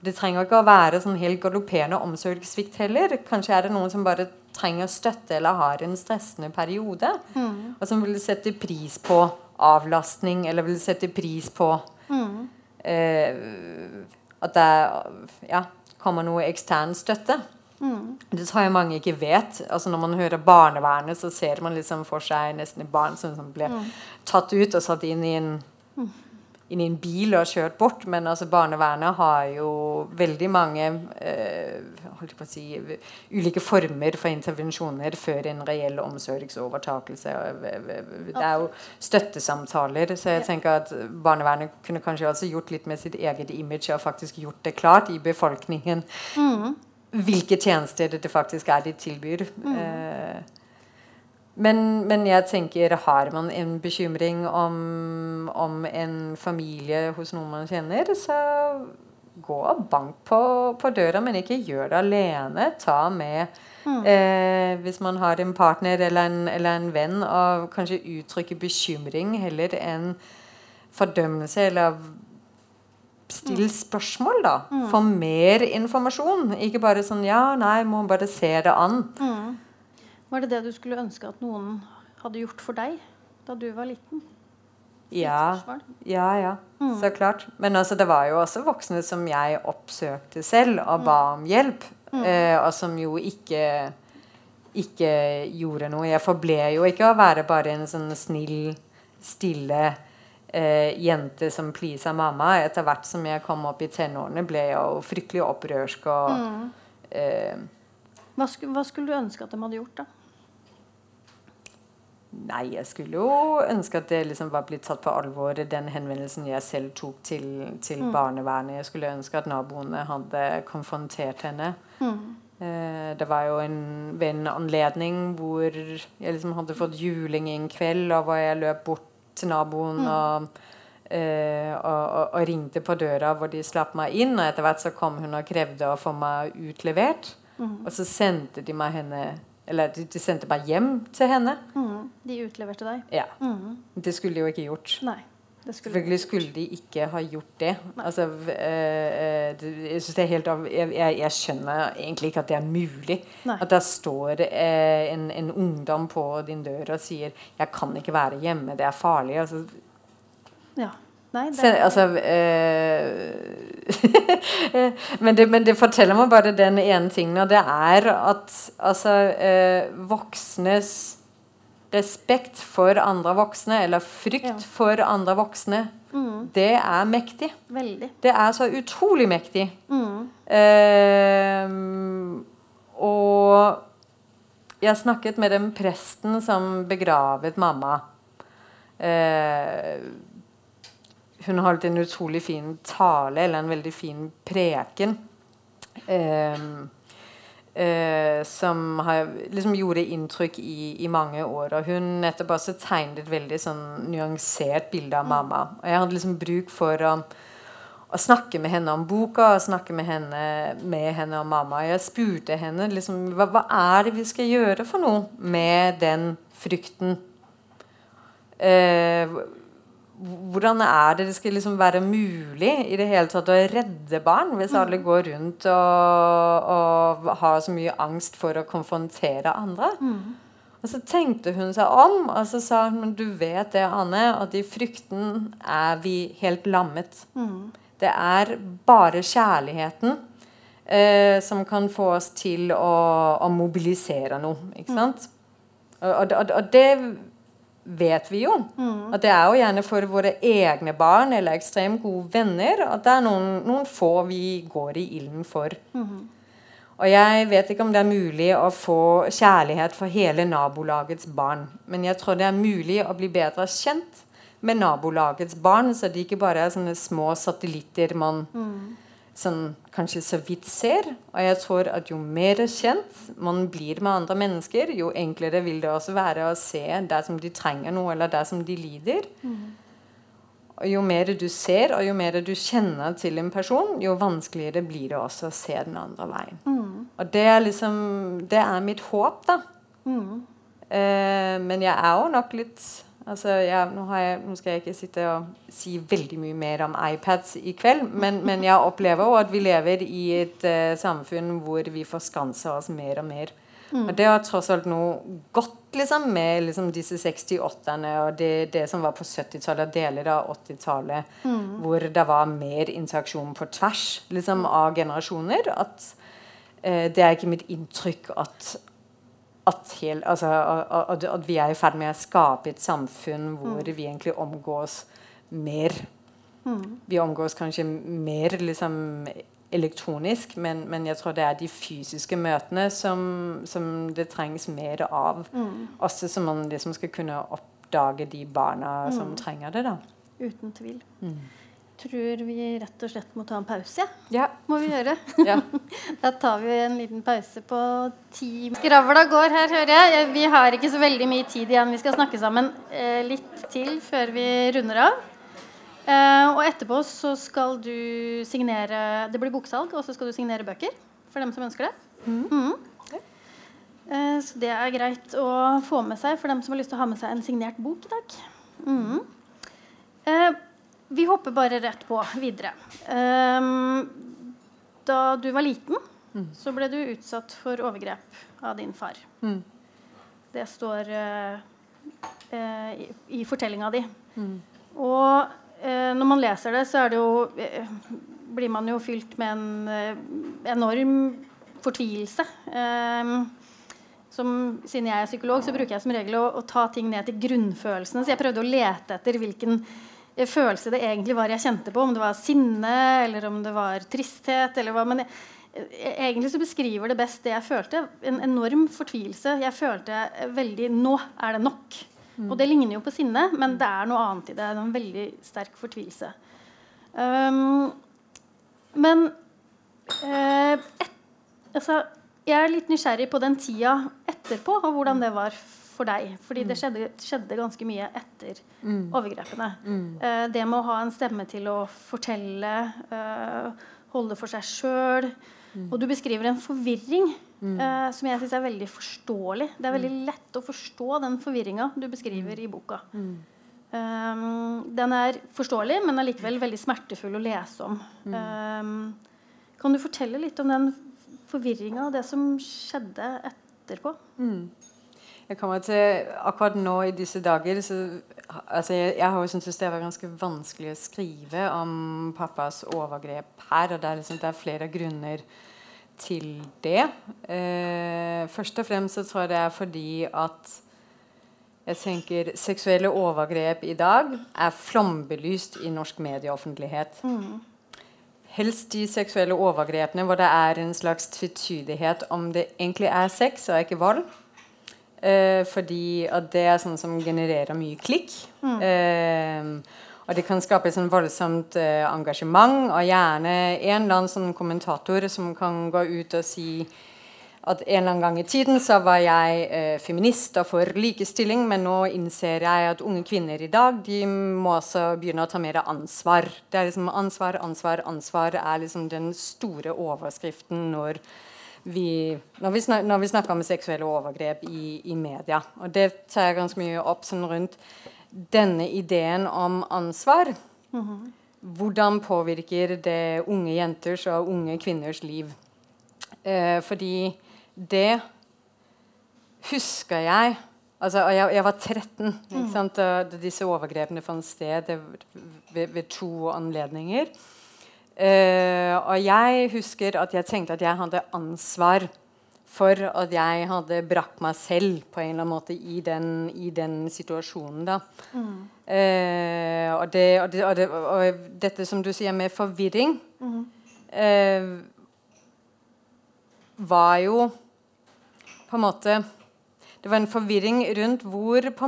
Det trenger ikke å være sånn helt galopperende omsorgssvikt heller. Kanskje er det noen som bare trenger støtte eller har en stressende periode. Mm. Og som vil sette pris på avlastning, eller vil sette pris på mm. eh, at det ja, kommer noe ekstern støtte. Mm. Det tror jeg mange ikke vet. Altså Når man hører barnevernet, så ser man liksom for seg nesten barn som, som blir mm. tatt ut og satt inn i en mm inn i en bil og kjørt bort. Men altså, barnevernet har jo veldig mange eh, si, ulike former for intervensjoner før en reell omsorgsovertakelse. Det er jo støttesamtaler. Så jeg tenker at barnevernet kunne kanskje også gjort litt med sitt eget image og faktisk gjort det klart i befolkningen mm. hvilke tjenester det faktisk er de tilbyr. Mm. Eh, men, men, jeg tenker, har man en bekymring om, om, en familie hos noen man kjenner, så gå og bank på, på døra, men ikke gjør det alene. Ta med mm. eh, Hvis man har en partner eller en, eller en venn, og kanskje uttrykke bekymring heller enn fordømmelse eller Still mm. spørsmål, da. Mm. Få mer informasjon. Ikke bare sånn Ja, nei, må bare se det an. Mm. Var det det du skulle ønske at noen hadde gjort for deg da du var liten? Ja. Ja, ja. Mm. Så klart. Men altså, det var jo også voksne som jeg oppsøkte selv og ba om hjelp, mm. eh, og som jo ikke ikke gjorde noe. Jeg forble jo ikke å være bare en sånn snill, stille eh, jente som pleasa mamma. Etter hvert som jeg kom opp i tenårene, ble jeg jo fryktelig opprørsk og mm. eh, hva, skulle, hva skulle du ønske at de hadde gjort, da? Nei, jeg skulle jo ønske at det liksom var blitt tatt på alvor, den henvendelsen jeg selv tok til, til mm. barnevernet. Jeg skulle ønske at naboene hadde konfrontert henne. Mm. Eh, det var jo en, ved en anledning hvor jeg liksom hadde fått juling en kveld, og hvor jeg løp bort til naboen mm. og, eh, og, og, og, ringte på døra hvor de slapp meg inn. Og etter hvert så kom hun og krevde å få meg utlevert. Mm. Og så sendte de meg henne eller de, de, sendte meg hjem til henne. Mm. De utleverte deg? Ja. Mm. Det skulle de jo ikke gjort. Nei. Skulle Selvfølgelig skulle de ikke ha gjort det. Altså, øh, det jeg, det helt av, jeg, jeg, skjønner egentlig ikke at det er mulig. Nei. At der står øh, en, en, ungdom på din dør og sier 'Jeg kan ikke være hjemme, det er farlig'. Altså, ja. Nei, det... Så, altså, øh, men, det, men, det, forteller meg bare den ene tingen, og det er at altså, øh, voksnes respekt for andre voksne, eller frykt ja. for andre voksne, mm. det er mektig. Veldig. Det er så utrolig mektig. Mm. Uh, og jeg snakket med den presten som begravet mamma. Uh, hun holdt en utrolig fin tale, eller en veldig fin preken. Eh, eh, som har, liksom gjorde inntrykk i, i, mange år. Og hun nettopp også tegnet et veldig sånn nyansert bilde av mamma. Og jeg hadde liksom bruk for å, å snakke med henne om boka og snakke med henne, med henne om mamma. Jeg spurte henne liksom, hva, hva er det vi skal gjøre for noe med den frykten. Eh, hvordan er det det skal liksom være mulig i det hele tatt å redde barn hvis mm. alle går rundt og, og, har så mye angst for å konfrontere andre? Mm. Og så tenkte hun seg om, og så sa hun men du vet det, Anne, at i frykten er vi helt lammet. Mm. Det er bare kjærligheten eh, som kan få oss til å, å mobilisere noe. Ikke mm. sant? Og, og, og det vet vi jo. Mm. At det er jo gjerne for våre egne barn eller ekstremt gode venner at det er noen, noen få vi går i ilden for. Mm. Og jeg vet ikke om det er mulig å få kjærlighet for hele nabolagets barn. Men jeg tror det er mulig å bli bedre kjent med nabolagets barn, så de ikke bare er sånne små satellitter man mm sånn, kanskje så vidt ser. Og jeg tror at jo mer kjent man blir med andre mennesker, jo enklere vil det også være å se det som de trenger noe, eller det som de lider. Mm. Og jo mer du ser, og jo mer du kjenner til en person, jo vanskeligere blir det også å se den andre veien. Mm. Og det er liksom Det er mitt håp, da. Mm. Eh, men jeg er jo nok litt altså jeg, nå, jeg, nå, skal jeg ikke sitte og si veldig mye mer om iPads i kveld, men, men jeg opplever jo at vi lever i et uh, samfunn hvor vi forskanser oss mer og mer. Mm. Og det har tross alt noe godt liksom, med liksom, disse 68-erne og det, det, som var på 70-tallet og deler av 80-tallet, mm. hvor det var mer interaksjon på tvers liksom, av generasjoner. At uh, det er ikke mitt inntrykk at at, hel, altså, at, at, vi er i ferd med å skape et samfunn hvor mm. vi egentlig omgås mer. Mm. Vi omgås kanskje mer liksom, elektronisk, men, men, jeg tror det er de fysiske møtene som, som det trengs mer av. Mm. Også så man liksom skal kunne oppdage de barna som mm. trenger det. da. Uten tvil. Mm tror vi rett og slett må ta en pause. Ja. Må vi gjøre. Ja. da tar vi en liten pause på ti Skravla går her, hører jeg. Vi har ikke så veldig mye tid igjen. Vi skal snakke sammen eh, litt til før vi runder av. Eh, og etterpå så skal du signere Det blir boksalg, og så skal du signere bøker for dem som ønsker det. Mm. Mm. Eh, så det er greit å få med seg for dem som har lyst til å ha med seg en signert bok i dag. Mm. Vi hopper bare rett på videre. Um, da du var liten, mm. så ble du utsatt for overgrep av din far. Mm. Det står uh, uh, i, i fortellinga di. Mm. Og uh, når man leser det, så det jo, blir man jo fylt med en enorm fortvilelse. Um, som, siden jeg er psykolog, så bruker jeg som regel å, å ta ting ned til grunnfølelsene. Så jeg prøvde å lete etter hvilken følelse det egentlig var jeg kjente på. Om det var sinne, eller om det var tristhet. eller hva, men jeg, Egentlig så beskriver det best det jeg følte. En enorm fortvilelse. Jeg følte veldig Nå er det nok. Mm. Og det ligner jo på sinne, men det er noe annet i det. En veldig sterk fortvilelse. Um, men uh, et, altså, jeg er litt nysgjerrig på den tida etterpå, og hvordan det var for deg. Fordi det mm. skjedde, skjedde ganske mye etter mm. overgrepene. Mm. Uh, det med å ha en stemme til å fortelle, uh, holde for seg sjøl. Mm. Og du beskriver en forvirring uh, som jeg syns er veldig forståelig. Det er veldig mm. lett å forstå den forvirringa du beskriver i boka. Um, den er forståelig, men allikevel veldig smertefull å lese om. Um, kan du fortelle litt om den forvirringa og det som skjedde etterpå? Mm. Jeg kommer til Akkurat nå i disse dager så, altså jeg, jeg, har jo syntes det var ganske vanskelig å skrive om pappas overgrep her. Og det er, liksom, det er flere grunner til det. Eh, først og fremst så tror jeg det er fordi at jeg tenker seksuelle overgrep i dag er flombelyst i norsk medieoffentlighet. Mm. Helst de seksuelle overgrepene hvor det er en slags tvetydighet om det egentlig er sex og ikke vold. Eh, fordi at det er sånn som genererer mye klikk. Mm. Eh, og det kan skape et sånn voldsomt eh, engasjement, og gjerne en eller annen sånn kommentator som kan gå ut og si at en eller annen gang i tiden så var jeg eh, feminist og for likestilling, men nå innser jeg at unge kvinner i dag de må også begynne å ta mer ansvar. Det er liksom Ansvar, ansvar, ansvar er liksom den store overskriften når vi, når, vi snakker, når vi snakker om seksuelle overgrep i, i, media. Og det tar jeg ganske mye opp sånn rundt denne ideen om ansvar. Mm -hmm. Hvordan påvirker det unge jenters og unge kvinners liv? Eh, fordi det husker jeg altså, jeg, jeg, var 13 mm. da disse overgrepene fant sted ved, ved to anledninger. Uh, og jeg husker at jeg tenkte at jeg hadde ansvar for at jeg hadde brakt meg selv på en eller annen måte i den, i den situasjonen. da. Mm. Uh, og, det, og, det, og, det, og, dette som du sier med forvirring mm. uh, var jo på en måte Det var en forvirring rundt hvor, på,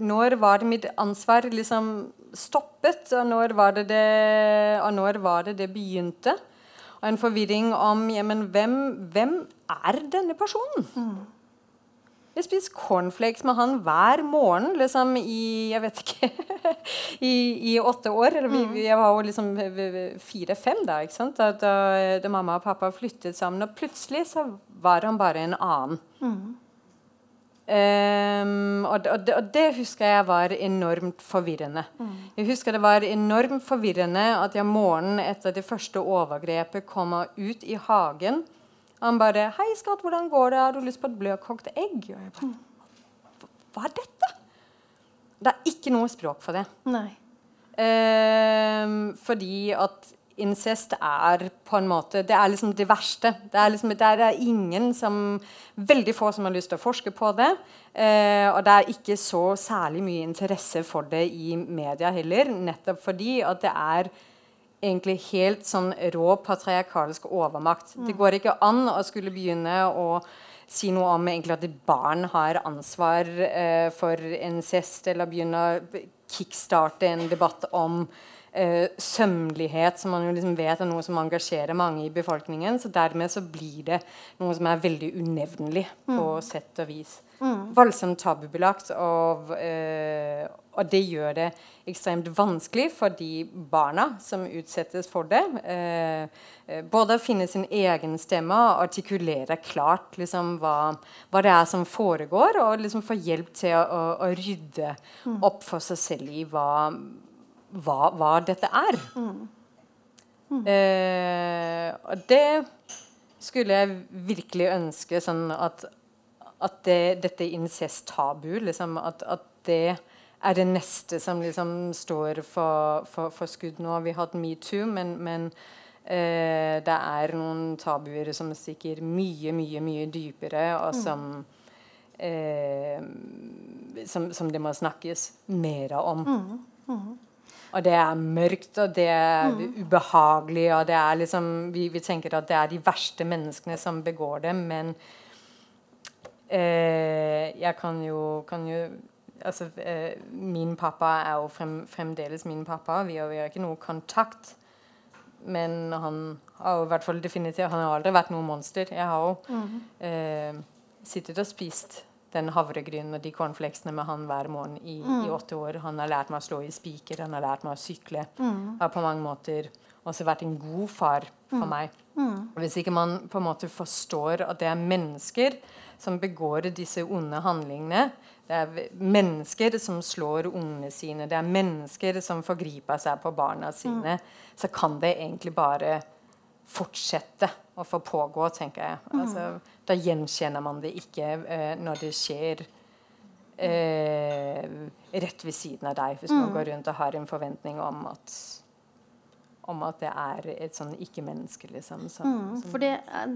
Når var det mitt ansvar liksom stoppet, og når var det det, når var det, det begynte? Og en forvirring om ja, men hvem, hvem er denne personen? Mm. Jeg spiste cornflakes med han hver morgen liksom, i jeg vet ikke, i, i, åtte år. Vi, mm. Jeg var jo liksom fire-fem da? Da, da, da, mamma og pappa flyttet sammen. Og plutselig så var han bare en annen. Mm. Um, og, og, det, og, det, husker jeg var enormt forvirrende. Mm. Jeg husker det var enormt forvirrende at jeg morgenen etter det første overgrepet kom ut i hagen han bare 'Hei, skatt, hvordan går det? Har du lyst på et bløtkokt egg?' Og jeg bare Hva er dette? Det er ikke noe språk for det. Eh, fordi at incest er på en måte Det er liksom det verste. Det er, liksom, det er ingen som Veldig få som har lyst til å forske på det. Eh, og det er ikke så særlig mye interesse for det i media heller, nettopp fordi at det er egentlig helt sånn rå patriarkalsk overmakt. Mm. Det går ikke an å skulle begynne å si noe om egentlig at barn har ansvar eh, for incest, eller begynne å kickstarte en debatt om eh, sømmelighet, som man jo liksom vet er noe som engasjerer mange i befolkningen. Så dermed så blir det noe som er veldig unevnelig på mm. sett og vis. Mm. Voldsomt tabubelagt, og, eh, og, det gjør det ekstremt vanskelig for de barna som utsettes for det. Eh, både å finne sin egen stemme og artikulere klart liksom, hva, hva, det er som foregår, og liksom få hjelp til å, å, å rydde mm. opp for seg selv i hva, hva, hva dette er. Mm. Uh, og det skulle jeg virkelig ønske sånn at at det, dette incest-tabu liksom, at, at, det er det neste som liksom står for, for, for skudd nå. Vi har hatt metoo, men, men eh, det er noen tabuer som stikker mye, mye, mye dypere, og mm. som eh, som, som, det må snakkes mer om. Mm. Mm. Og det er mørkt, og det er mm. ubehagelig, og det er liksom vi, vi, tenker at det er de verste menneskene som begår det, men Eh, jeg kan jo, kan jo altså, eh, Min pappa er jo frem, fremdeles min pappa. Vi har, vi har ikke noe kontakt. Men han har jo hvert fall definitivt Han har aldri vært noe monster. Jeg har jo mm. eh, sittet og spist den havregrynen og de cornflakesene med han hver morgen i, mm. i, åtte år. Han har lært meg å slå i spiker, han har lært meg å sykle. Mm. Har på mange måter også vært en god far for mm. meg. Mm. Hvis ikke man på en måte forstår at det er mennesker som begår disse onde handlingene. Det er mennesker som slår ungene sine, det er mennesker som forgriper seg på barna sine. Mm. Så kan det egentlig bare fortsette å få pågå, tenker jeg. Mm. Altså, da gjenkjenner man det ikke eh, når det skjer eh, rett ved siden av deg, hvis mm. man går rundt og har en forventning om at om at det er et sånn ikke-menneske, liksom. Som, mm, for det er,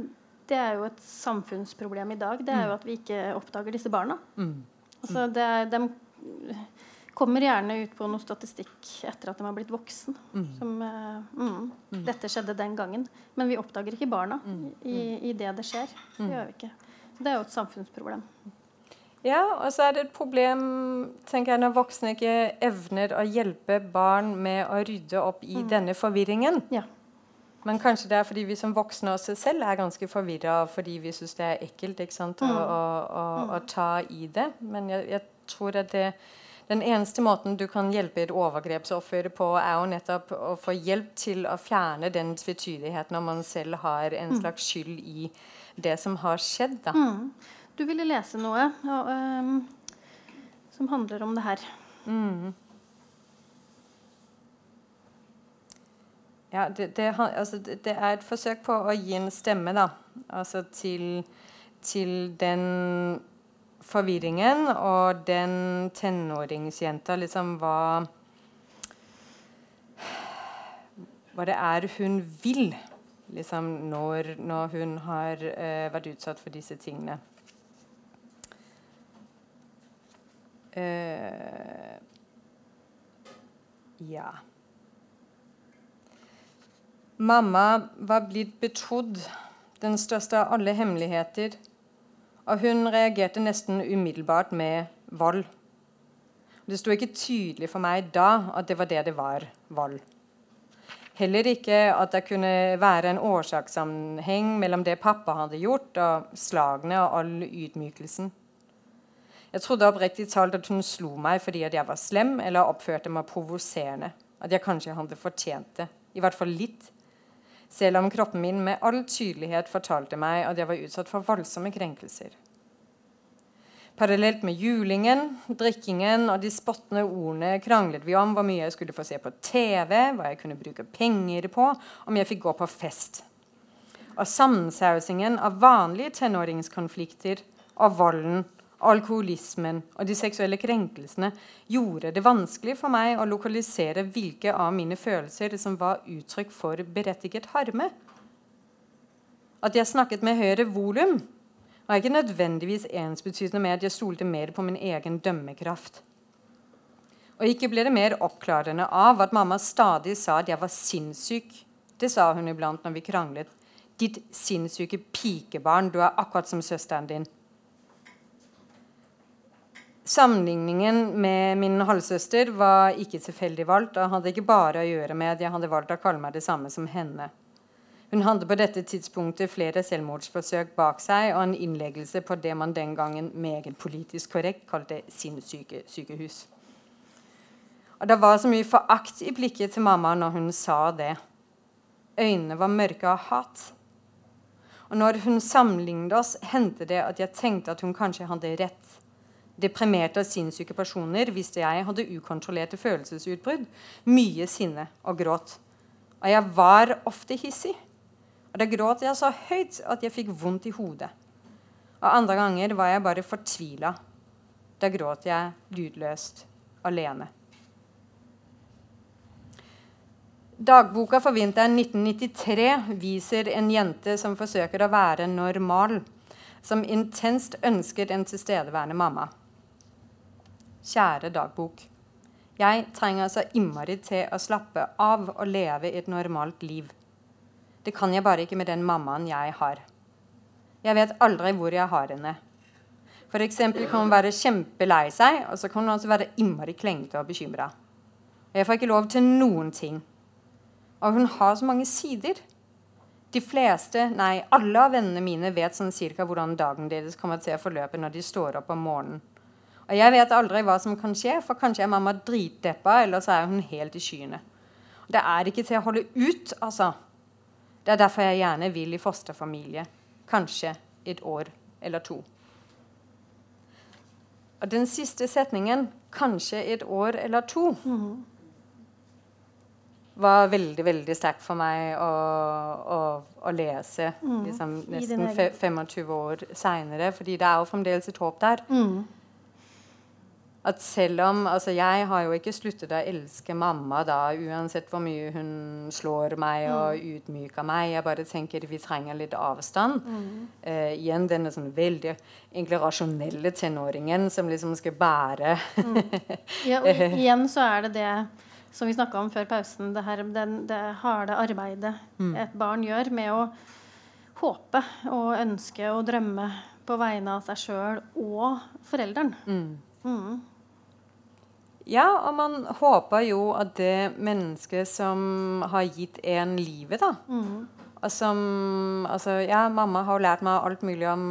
det er jo et samfunnsproblem i dag. Det er jo mm. at vi ikke oppdager disse barna. Mm. Altså, det er, de kommer gjerne ut på noe statistikk etter at de har blitt voksen. Mm. Som, uh, mm, mm. Dette skjedde den gangen. Men vi oppdager ikke barna mm. i, i, det det skjer. Det gjør vi ikke. Så det er jo et samfunnsproblem. Ja, og så er det et problem tenker jeg, når voksne ikke evner å hjelpe barn med å rydde opp i denne forvirringen. Ja. Men kanskje det er fordi vi som voksne også selv er ganske forvirra fordi vi syns det er ekkelt ikke sant, mm. å, å, å, å, ta i det. Men jeg, jeg tror at det, den eneste måten du kan hjelpe et overgrepsoffer på, er jo nettopp å få hjelp til å fjerne den tvetydigheten når man selv har en mm. slags skyld i det som har skjedd. Da. Mm. Du ville lese noe og, um, som handler om det her. Mm. Ja, det, det, altså, det, er et forsøk på å gi en stemme da, altså til, til den forvirringen og den tenåringsjenta liksom hva Hva det er hun vil liksom, når, når hun har uh, vært utsatt for disse tingene. Uh, ja. Mamma var blitt betrodd den største av alle hemmeligheter, og hun reagerte nesten umiddelbart med vold. Det sto ikke tydelig for meg da at det var det det var vold. Heller ikke at det kunne være en årsakssammenheng mellom det pappa hadde gjort, og slagene og all ydmykelsen. Jeg trodde oppriktig talt at hun slo meg fordi jeg var slem eller oppførte meg provoserende. At jeg kanskje hadde fortjent det. I hvert fall litt. Selv om kroppen min med all tydelighet fortalte meg at jeg var utsatt for voldsomme krenkelser. Parallelt med julingen, drikkingen og de spottende ordene kranglet vi om hvor mye jeg skulle få se på TV, hva jeg kunne bruke penger på, om jeg fikk gå på fest. Og sammensausingen av vanlige tenåringskonflikter og volden alkoholismen og de seksuelle krenkelsene gjorde det vanskelig for meg å lokalisere hvilke av mine følelser som var uttrykk for berettiget harme. At jeg snakket med høyere volum, var ikke nødvendigvis ensbetydende med at jeg stolte mer på min egen dømmekraft. Og ikke ble det mer oppklarende av at mamma stadig sa at jeg var sinnssyk. Det sa hun iblant når vi kranglet. Ditt sinnssyke pikebarn, du er akkurat som søsteren din. Sammenligningen med min halvsøster var ikke tilfeldig valgt og hadde ikke bare å gjøre med at jeg hadde valgt å kalle meg det samme som henne. Hun hadde på dette tidspunktet flere selvmordsforsøk bak seg og en innleggelse på det man den gangen meget politisk korrekt kalte sinnssykehus. Og Det var så mye forakt i blikket til mamma når hun sa det. Øynene var mørke av hat. Og når hun sammenlignet oss, hendte det at jeg tenkte at hun kanskje hadde rett deprimerte og sinnssyke personer visste jeg hadde ukontrollerte følelsesutbrudd, mye sinne og gråt. Og jeg var ofte hissig. Og da gråt jeg så høyt at jeg fikk vondt i hodet. Og andre ganger var jeg bare fortvila. Da gråt jeg lydløst, alene. Dagboka for vinteren 1993 viser en jente som forsøker å være normal, som intenst ønsket en tilstedeværende mamma. Kjære dagbok. Jeg trenger så innmari til å slappe av og leve et normalt liv. Det kan jeg bare ikke med den mammaen jeg har. Jeg vet aldri hvor jeg har henne. F.eks. kan hun være kjempelei seg, og så kan hun også være innmari klengete og bekymra. Jeg får ikke lov til noen ting. Og hun har så mange sider. De fleste, nei, alle av vennene mine vet sånn cirka hvordan dagen deres kommer til å forløpe når de står opp om morgenen. Og jeg vet aldri hva som kan skje, for kanskje er mamma dritdeppa, eller så er hun helt i skyene. Det er ikke til å holde ut, altså. Det er derfor jeg gjerne vil i fosterfamilie. Kanskje et år eller to. Og den siste setningen, 'kanskje et år eller to', mm. var veldig veldig sterkt for meg å, å, å lese mm. liksom, nesten 25 år seinere. fordi det er jo fremdeles et håp der. Mm at selv om altså Jeg har jo ikke sluttet å elske mamma da, uansett hvor mye hun slår meg og mm. utmyker meg. Jeg bare tenker vi trenger litt avstand. Mm. Eh, igjen denne sånn veldig egentlig rasjonelle tenåringen som liksom skal bære mm. Ja, og igjen så er det det som vi snakka om før pausen, det, her, den, det harde arbeidet mm. et barn gjør med å håpe og ønske og drømme på vegne av seg sjøl og forelderen. Mm. Ja, og man håper jo at det mennesket som har gitt en livet, da mm. og som Altså, ja, mamma har jo lært meg alt mulig om,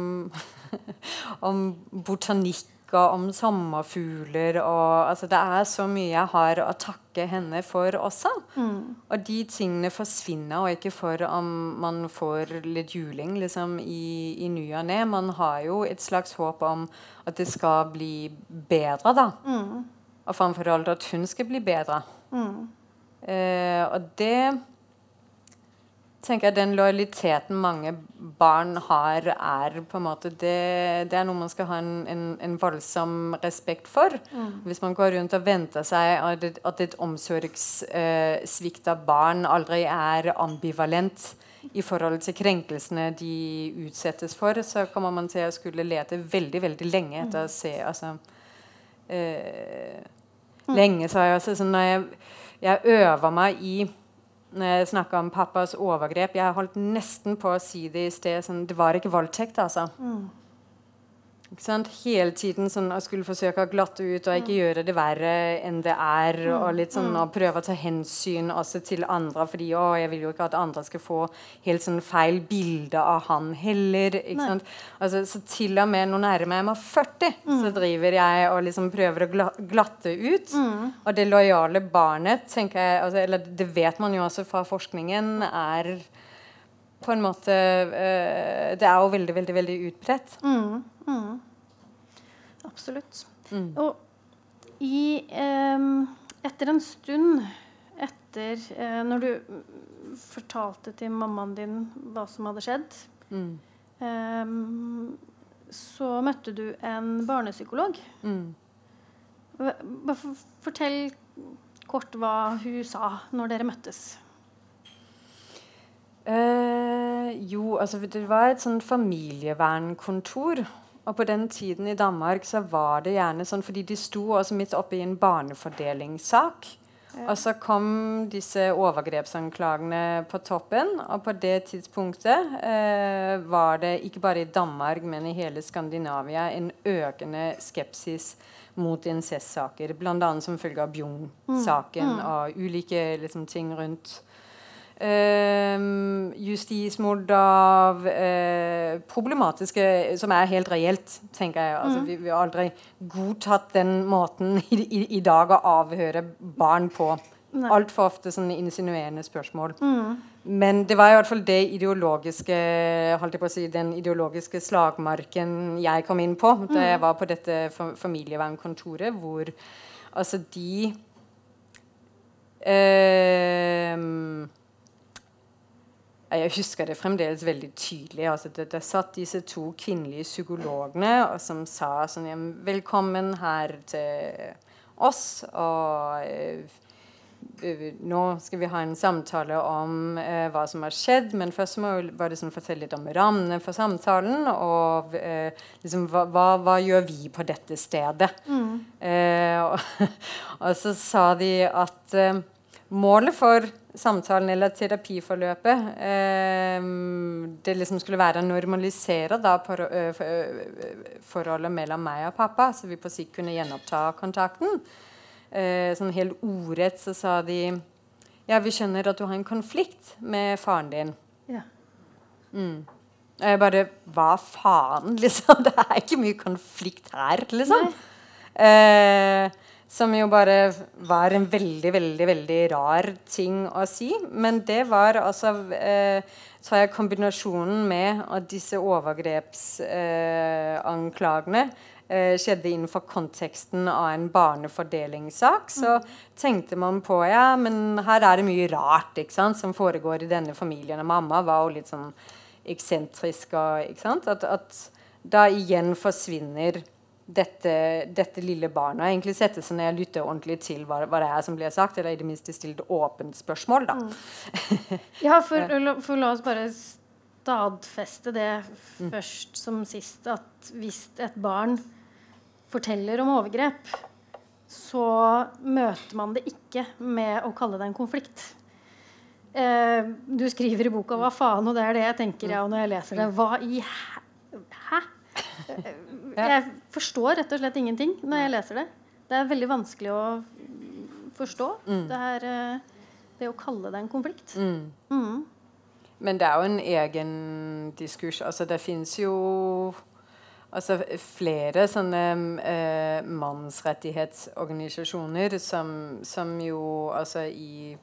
om botanikk og om sommerfugler og altså, Det er så mye jeg har å takke henne for også. Mm. Og de tingene forsvinner, og ikke for om man får litt juling liksom, i, i ny og ne. Man har jo et slags håp om at det skal bli bedre, da. Mm og framfor alt at hun skal bli bedre. Mm. Eh, og det tenker jeg Den lojaliteten mange barn har, er på en måte det, det er noe man skal ha en, en, en voldsom respekt for. Mm. Hvis man går rundt og venter seg at et, at et omsorgssvikt eh, barn aldri er ambivalent i forhold til krenkelsene de utsettes for, så kommer man til å skulle lete veldig veldig lenge etter å se altså, mm. lenge. sa jeg også, sånn, når jeg, jeg øver meg i når jeg snakka om pappas overgrep Jeg holdt nesten på å si det i sted. Sånn, det var ikke voldtekt, altså. Mm. Ikke sant? Hele tiden sånn, jeg skulle forsøke å glatte ut og ikke gjøre det verre enn det er. Og litt sånn å prøve å ta hensyn også til andre, fordi å, jeg vil jo ikke at andre skal få helt sånn feil bilde av han heller. ikke? Altså, så til og med nå nærmer jeg meg 40, så driver jeg og liksom prøver å gla- glatte ut. Og det lojale barnet, tenker jeg, altså, eller det vet man jo også fra forskningen, er på en måte øh, Det er jo veldig, veldig, veldig utbredt. Absolutt. Og i eh, Etter en stund etter eh, Når du mm, fortalte til mammaen din hva som hadde skjedd, Mm. eh, så møtte du en barnepsykolog. Mm. Bare for- fortell kort hva hun sa når dere møttes. Eh, jo, altså det var et sånn familievernkontor. Og på den tiden i Danmark så var det gjerne sånn fordi de sto også midt oppe i en barnefordelingssak. Og så kom disse overgrepsanklagene på toppen, og på det tidspunktet eh, var det ikke bare i Danmark, men i hele Skandinavia en økende skepsis mot incestsaker. Bl.a. som følge av Bjung-saken og ulike liksom, ting rundt Um, justismord av uh, problematiske Som er helt reelt, tenker jeg. Altså, vi, vi har aldri godtatt den måten i, i, i dag å avhøre barn på. Altfor ofte sånne insinuerende spørsmål. Men det var i hvert fall det ideologiske holdt jeg på å si, den ideologiske slagmarken jeg kom inn på da jeg var på dette fa- familievernkontoret, hvor altså de ehm, jeg husker det fremdeles veldig tydelig. Altså, det, det satt disse to kvinnelige psykologene og som sa sånn ja, Velkommen her til oss. Og eh, eh, nå skal vi ha en samtale om eh, hva som har skjedd. Men først må vi bare liksom fortelle litt om rammene for samtalen. Og eh, liksom, hva, hva, hva gjør vi på dette stedet? Eh, og, og så sa de at eh, målet for samtalen eller terapiforløpet eh, Det liksom skulle være å normalisere da for, for, forholdet mellom meg og pappa, så vi på sikt kunne gjenoppta kontakten. Eh, sånn helt ordrett så sa de Ja, vi skjønner at du har en konflikt med faren din. Ja. Og jeg bare Hva faen, liksom? Det er ikke mye konflikt her, liksom. Eh, som jo bare var en veldig, veldig, veldig rar ting å si. Men det var altså eh, Så har jeg kombinasjonen med at disse overgrepsanklagene eh, eh, skjedde innenfor konteksten av en barnefordelingssak, så tenkte man på ja, men her er det mye rart ikke sant, som foregår i denne familien. Og mamma var jo litt sånn eksentrisk. Og? At, at da igjen forsvinner dette, dette lille barnet. Egentlig sette seg ned og lytte ordentlig til hva, hva det er som blir sagt, eller i det minste stille et åpent spørsmål. da. Ja, for, for la oss bare stadfeste det først som sist. At hvis et barn forteller om overgrep, så møter man det ikke med å kalle det en konflikt. Eh, du skriver i boka 'hva faen', og det er det jeg tenker ja, og når jeg leser det. Hva i Jeg forstår rett og slett ingenting når jeg leser det. Det er veldig vanskelig å forstå. Det er eh, det å kalle det en konflikt. Mm. Men det er jo en egen diskurs. Altså, det fins jo altså, flere sånne eh, mannsrettighetsorganisasjoner som, som jo altså i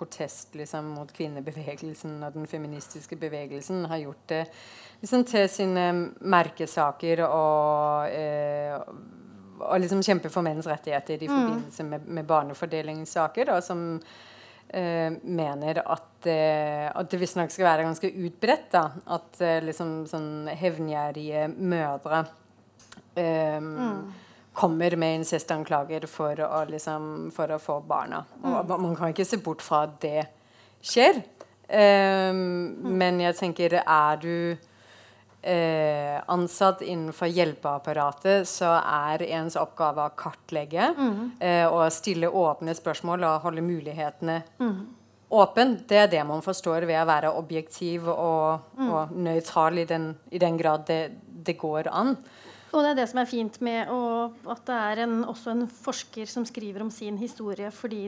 protest liksom, mot kvinnebevegelsen og den feministiske bevegelsen har gjort det liksom, til sine merkesaker og, eh, og liksom kjempe for menns rettigheter i forbindelse med, med barnefordelingssaker. Da, som eh, mener at, eh, at det visstnok skal være ganske utbredt. da, At eh, liksom sånn hevngjerrige mødre eh, kommer med incestanklager for å, liksom, for å få barna. Og man kan ikke se bort fra at det skjer. Um, Men jeg tenker, er du eh, ansatt innenfor hjelpeapparatet, så er ens oppgave å kartlegge eh, og stille åpne spørsmål og holde mulighetene åpen. Det er det man forstår ved å være objektiv og, og nøytral i den, i den grad det, det går an. Og det er det som er fint med å, at det er en, også en forsker som skriver om sin historie, fordi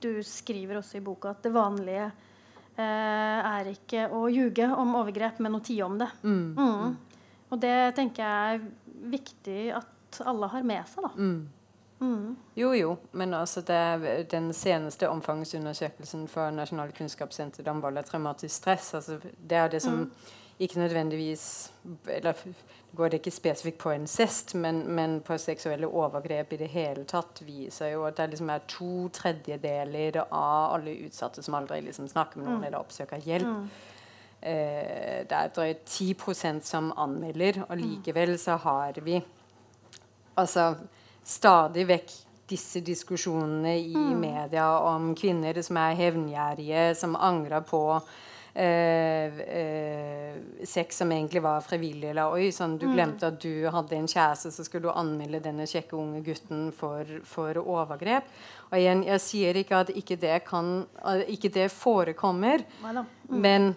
du skriver også i boka at det vanlige eh, er ikke å ljuge om overgrep, men å tie om det. Mm. Mm. Og det tenker jeg er viktig at alle har med seg, da. Mm. Mm. Jo, jo, men altså det er den seneste omfangsundersøkelsen for Nasjonalt kunnskapssenter om vold og traumatisk stress. Altså det er det som Mm. ikke nødvendigvis Eller går det ikke spesifikt på incest, men, men på seksuelle overgrep i det hele tatt, viser jo at det liksom er to tredjedeler av alle utsatte som aldri liksom snakker med noen Mm. eller oppsøker hjelp. Mm. Eh, det er drøyt 10 som anmelder, og likevel så har vi altså stadig vekk disse diskusjonene i media om kvinner som er hevngjerrige, som angrer på eh, eh, sex som egentlig var frivillig. Eller oi, sånn, du glemte at du hadde en kjæreste, så skulle du anmelde denne kjekke unge gutten for, for overgrep. Og igjen, jeg sier ikke at ikke det, kan, at ikke det forekommer, Neida. men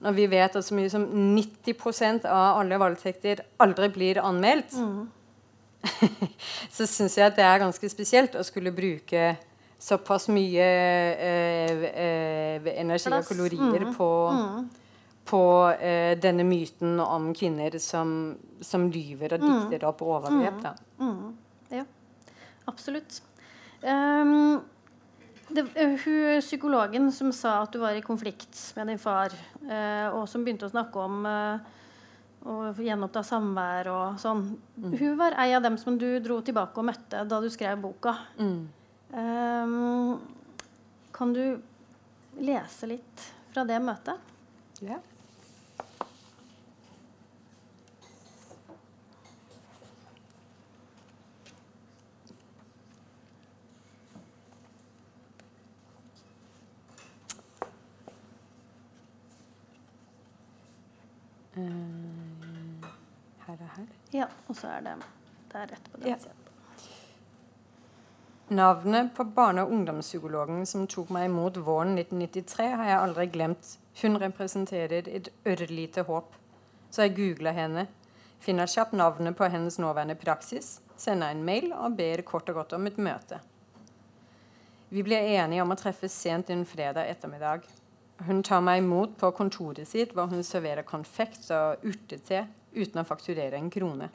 når vi vet at så mye som 90% av alle voldtekter aldri blir anmeldt, så syns jeg at det er ganske spesielt å skulle bruke såpass mye eh, eh, energi og kalorier Mm. på, Mm. på eh, denne myten om kvinner som, som lyver og dikter opp overgrep. Da. Mm. Ja, absolutt. Um, det, eh, hun psykologen som sa at du var i konflikt med din far, eh, og som begynte å snakke om eh, å gjenoppta samvær og sånn, hun var ei av dem som du dro tilbake og møtte da du skrev boka. Mm. Ehm, kan du lese litt fra det møtet? Ja. Eh, Her og her. Ja, og så er det der rett på den Ja. siden. Navnet på barne- og ungdomspsykologen som tok meg imot våren 1993, har jeg aldri glemt. Hun representerer et ørlite håp. Så jeg googla henne, finner kjapt navnet på hennes nåværende praksis, sender en mail og ber kort og godt om et møte. Vi blir enige om å treffes sent en fredag ettermiddag. Hun tar meg imot på kontoret sitt, hvor hun serverer konfekt og urtete uten å fakturere en krone.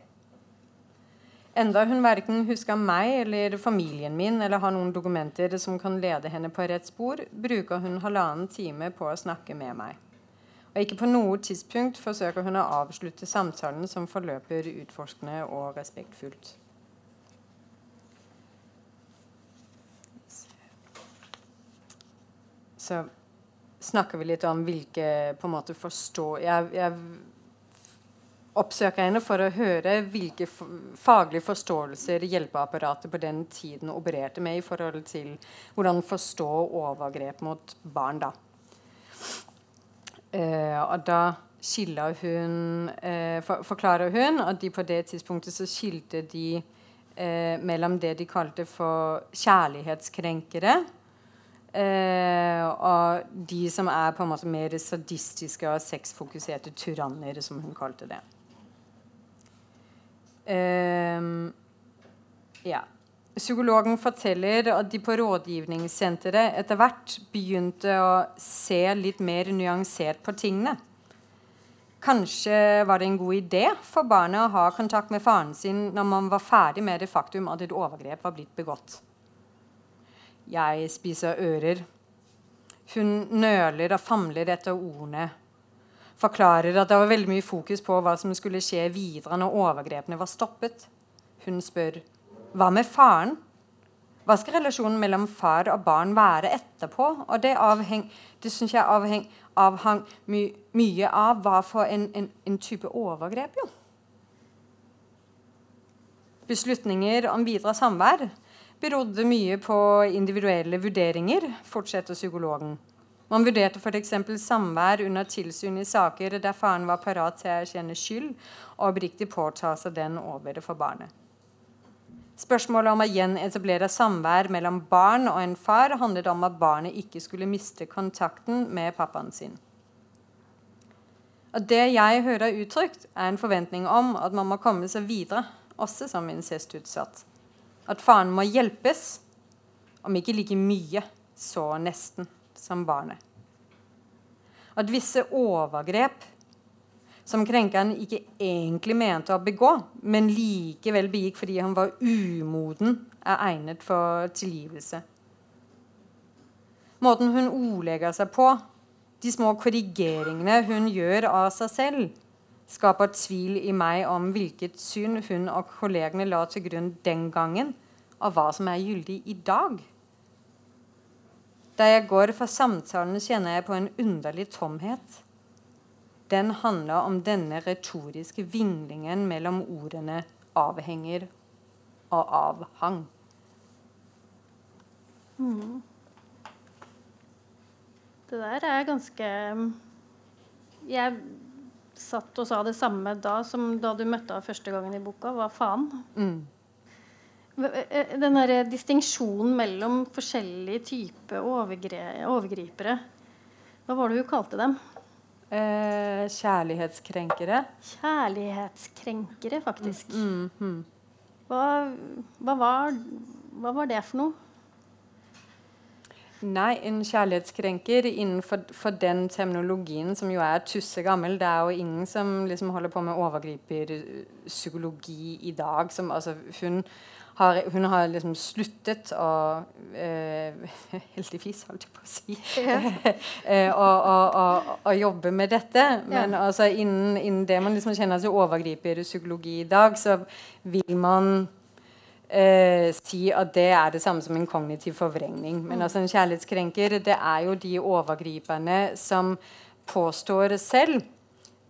Enda hun verken husker meg eller familien min eller har noen dokumenter som kan lede henne på rett spor, bruker hun halvannen time på å snakke med meg. Og ikke på noe tidspunkt forsøker hun å avslutte samtalen som forløper utforskende og respektfullt. Så snakker vi litt om hvilke på en måte forstå jeg, jeg oppsøker henne for å høre hvilke faglige forståelser hjelpeapparatet på den tiden opererte med i forhold til hvordan forstå overgrep mot barn. da. Eh, og da skiller hun eh, for, Forklarer hun at de på det tidspunktet så skilte de eh, mellom det de kalte for kjærlighetskrenkere, Eh, og de som er på en måte mer sadistiske og sexfokuserte tyranner, som hun kalte det. Eh, ja. Psykologen forteller at de på rådgivningssenteret etter hvert begynte å se litt mer nyansert på tingene. Kanskje var det en god idé for barnet å ha kontakt med faren sin når man var ferdig med det faktum at et overgrep var blitt begått. Jeg spiser ører. Hun nøler og famler etter ordene. Forklarer at det var veldig mye fokus på hva som skulle skje videre når overgrepene var stoppet. Hun spør hva med faren? Hva skal relasjonen mellom far og barn være etterpå? Og det, avheng, det syns jeg avheng, avhang my, mye av hva for en, en, en type overgrep, jo. Beslutninger om videre samvær berodde mye på individuelle vurderinger, fortsetter psykologen. Man vurderte f.eks. samvær under tilsyn i saker der faren var parat til å erkjenne skyld og oppriktig påta seg den over for barnet. Spørsmålet om å gjenetablere samvær mellom barn og en far handlet om at barnet ikke skulle miste kontakten med pappaen sin. Og det jeg hører uttrykt, er en forventning om at man må komme seg videre, også som incestutsatt. At faren må hjelpes, om ikke like mye, så nesten, som barnet. At visse overgrep som krenkeren ikke egentlig mente å begå, men likevel begikk fordi han var umoden, er egnet for tilgivelse. Måten hun ordlegger seg på, de små korrigeringene hun gjør av seg selv, skaper tvil i meg om hvilket syn hun og kollegene la til grunn den gangen, av hva som er gyldig i dag. Da jeg går fra samtalen, kjenner jeg på en underlig tomhet den handler om denne retoriske vinglingen mellom ordene 'avhenger' og 'avhang'. Mm. Det der er ganske Jeg satt og sa det samme da som da du møtte henne første gangen i boka. Hva faen? Mm. Eh, den derre distinksjonen mellom forskjellige typer overgripere Hva var det hun kalte dem? Eh, kjærlighetskrenkere. Kjærlighetskrenkere, faktisk. Mm, mm. Hva, hva, var, hva, var, det for noe? Nei, en kjærlighetskrenker innenfor den terminologien som jo er tussegammel Det er jo ingen som liksom holder på med overgriperpsykologi i dag. Som, altså, hun har, hun har liksom sluttet å eh, Heldigvis, holdt jeg på å si. Eh, å, å, å, jobbe med dette. Men ja. altså, innen, innen, det man liksom kjenner seg overgriper psykologi i dag, så vil man eh, si at det er det samme som en kognitiv forvrengning. Men mm. altså, en kjærlighetskrenker det er jo de overgriperne som påstår selv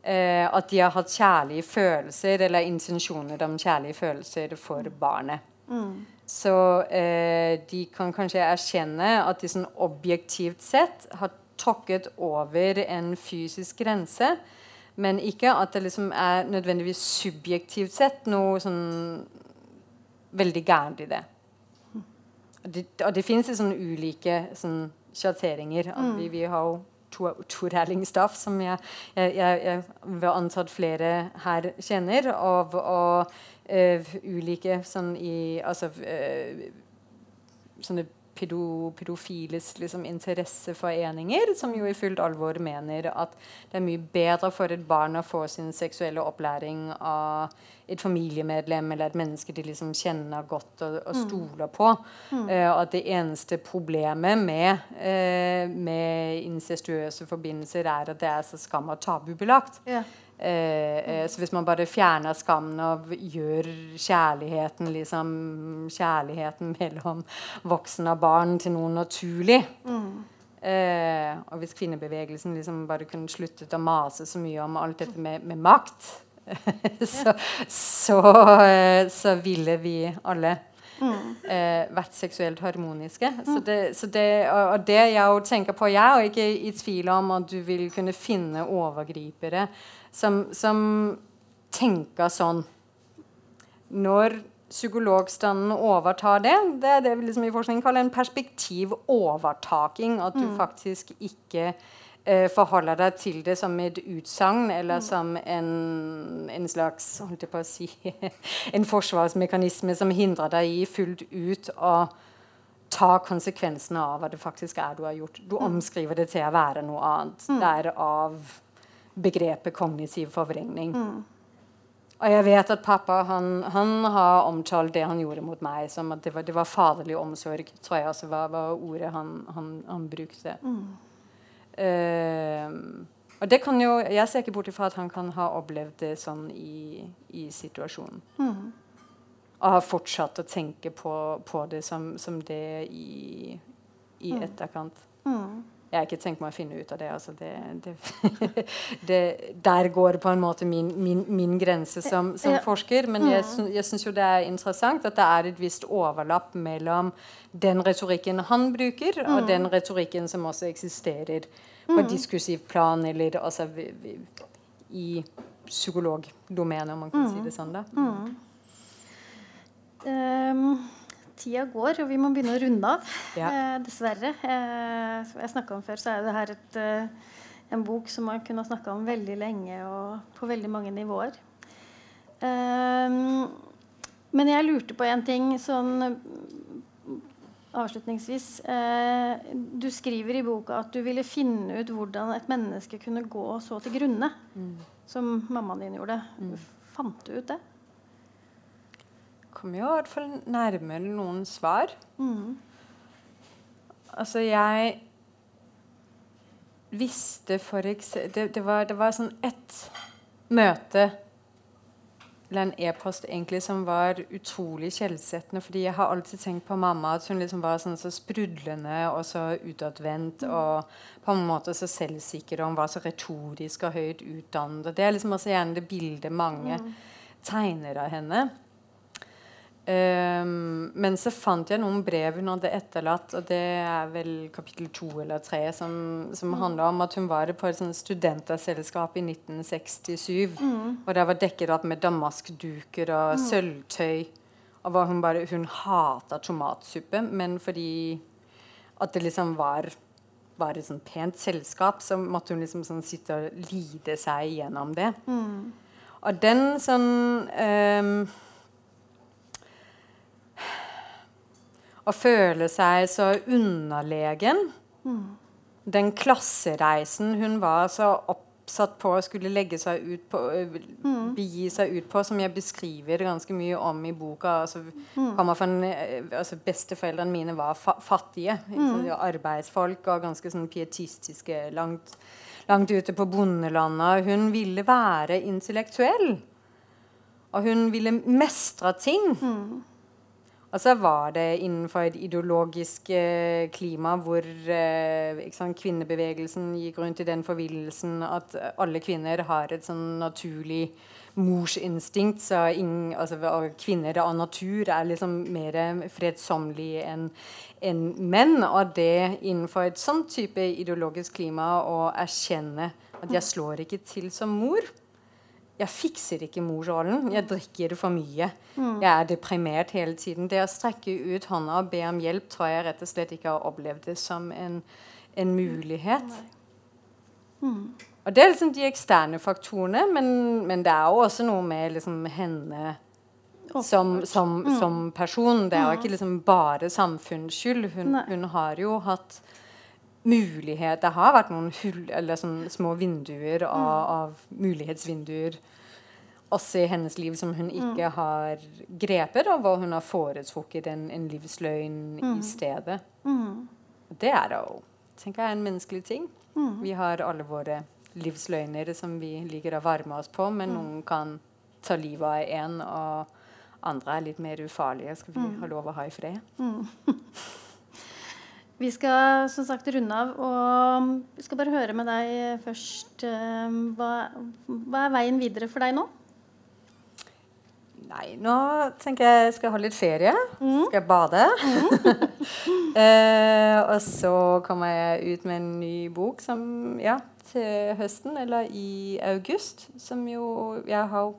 eh, at de har hatt kjærlige følelser eller intensjoner om kjærlige følelser for barnet. Mm. Så eh, de kan kanskje erkjenne at de sånn objektivt sett har tokket over en fysisk grense, men ikke at det liksom er nødvendigvis subjektivt sett noe sånn veldig gærent i det. Og det, og det fins sånn ulike sånn sjatteringer. Mm. Vi, vi, har jo Tor Staff, som jeg, jeg, jeg, jeg vil anta at flere her kjenner. av og uh, ulike sånn i Altså uh, sånne pedo, pedofiles liksom, interesseforeninger, som jo i fullt alvor mener at det er mye bedre for et barn å få sin seksuelle opplæring av et familiemedlem eller et menneske de liksom kjenner godt og, og mm. stoler på. Mm. Uh, at det eneste problemet med, uh, med incestuøse forbindelser er at det er så skam- og tabubelagt. Yeah. Eh, eh, så hvis man bare fjerner skammen og gjør kjærligheten liksom, kjærligheten mellom voksne og barn til noe naturlig mm. eh, Og hvis kvinnebevegelsen liksom bare kunne sluttet å mase så mye om alt dette med, med makt, så, så, eh, så, ville vi alle Mm. Eh, vært seksuelt harmoniske. Mm. Så det, så det, og det jeg tenker på, jeg er ikke i tvil om at du vil kunne finne overgripere som, som tenker sånn Når psykologstanden overtar det, det er det vi liksom i forskning kaller en perspektivovertaking. At du mm. faktisk ikke eh, forholder deg til det som et utsagn eller mm. som en, en, slags holdt jeg på å si, en forsvarsmekanisme som hindrer deg i fullt ut å ta konsekvensene av hva det faktisk er du har gjort. Du mm. omskriver det til å være noe annet. Mm. Det er av begrepet kognitiv forvrengning. Mm. Og jeg vet at pappa han, han, har omtalt det han gjorde mot meg, som at det var, det var faderlig omsorg. tror jeg også var, var ordet han, han, han brukte. Mm. Uh, og det kan jo, Jeg ser ikke bort ifra at han kan ha opplevd det sånn i, i situasjonen. Mm. Og har fortsatt å tenke på, på det som, som, det i, i mm. etterkant. Mm jeg har ikke tenkt meg å finne ut av det. Altså det, det, det der går på en måte min, min, min grense som, som ja. forsker. Men jeg, mm. jeg syns jo det er interessant at det er et visst overlapp mellom den retorikken han bruker, mm. og den retorikken som også eksisterer på mm. diskursiv plan, eller altså i psykologdomenet, om man kan si mm. det sånn. da. Um tida går, og vi må begynne å runde av. Ja. Eh, dessverre. Eh, som jeg snakka om før, så er det her et, eh, en bok som man kunne ha snakka om veldig lenge og på veldig mange nivåer. Um, men jeg lurte på en ting sånn avslutningsvis. Eh, du skriver i boka at du ville finne ut hvordan et menneske kunne gå så til grunne. Mm. Som mammaen din gjorde. Mm. Fant du ut det? Kom jo i hvert fall nærmere noen svar. Mm. Altså, jeg visste for eksempel det, det, var, det var sånn ett møte eller en e-post egentlig som var utrolig skjellsettende. fordi jeg har alltid tenkt på mamma at hun liksom var sånn så sprudlende og så utadvendt. Mm. Og på en måte så selvsikker og hun var så retorisk og høyt utdannet. og Det er liksom også gjerne det bildet mange mm. tegner av henne. Um, men så fant jeg noen brev hun hadde etterlatt, og det er vel kapittel to eller tre, som, som mm. handler om at hun var på et studenterselskap i 1967. Mm. Og det var dekket opp med damaskduker og mm. sølvtøy. Og var hun bare Hun hata tomatsuppe, men fordi at det liksom var var et sånn pent selskap, så måtte hun liksom sånn sitte og lide seg gjennom det. Mm. Og den sånn um, å føle seg så underlegen. Mm. Den klassereisen hun var så oppsatt på å skulle legge seg ut på, mm. begi seg ut på, som jeg beskriver ganske mye om i boka. Altså, mm. en, altså Besteforeldrene mine var fa fattige. Mm. Arbeidsfolk og ganske sånn pietistiske. Langt, langt ute på bondelandet. Hun ville være intellektuell. Og hun ville mestre ting. Mm. Og så var det innenfor et ideologisk eh, klima hvor eh, sant, kvinnebevegelsen gikk rundt i den forvillelsen at alle kvinner har et sånn naturlig morsinstinkt. Så ingen, altså, kvinner av natur er liksom mer fredsommelige enn en menn. Og det innenfor et sånn type ideologisk klima å erkjenne at jeg slår ikke til som mor jeg fikser ikke morsrollen. Jeg drikker det for mye. Mm. Jeg er deprimert hele tiden. Det å strekke ut hånda og be om hjelp tror jeg rett og slett ikke har opplevd det som en, en mulighet. Mm. Og det er liksom de eksterne faktorene, men, men det er jo også noe med liksom henne som, som, mm. som, person. Det er jo ikke liksom bare samfunnsskyld. Hun, hun har jo hatt mulighet Det har vært noen hull, eller sånn små vinduer av, mm. av, mulighetsvinduer også i hennes liv som hun ikke mm. har grepet, og hvor hun har foretrukket en, en livsløgn mm. i stedet. Mm. Det er da tenker jeg, en menneskelig ting. Mm. Vi har alle våre livsløgner som vi liker å varme oss på, men mm. noen kan ta livet av en, og andre er litt mer ufarlige. Skal vi ha lov å ha i fred? Vi skal som sagt runde av, og vi skal bare høre med deg først. Eh, hva, hva er veien videre for deg nå? Nei, nå tenker jeg skal ha litt ferie. Mm. Skal bade. Mm. eh, og så kommer jeg ut med en ny bok som, ja, til høsten, eller i august. Som jo jeg har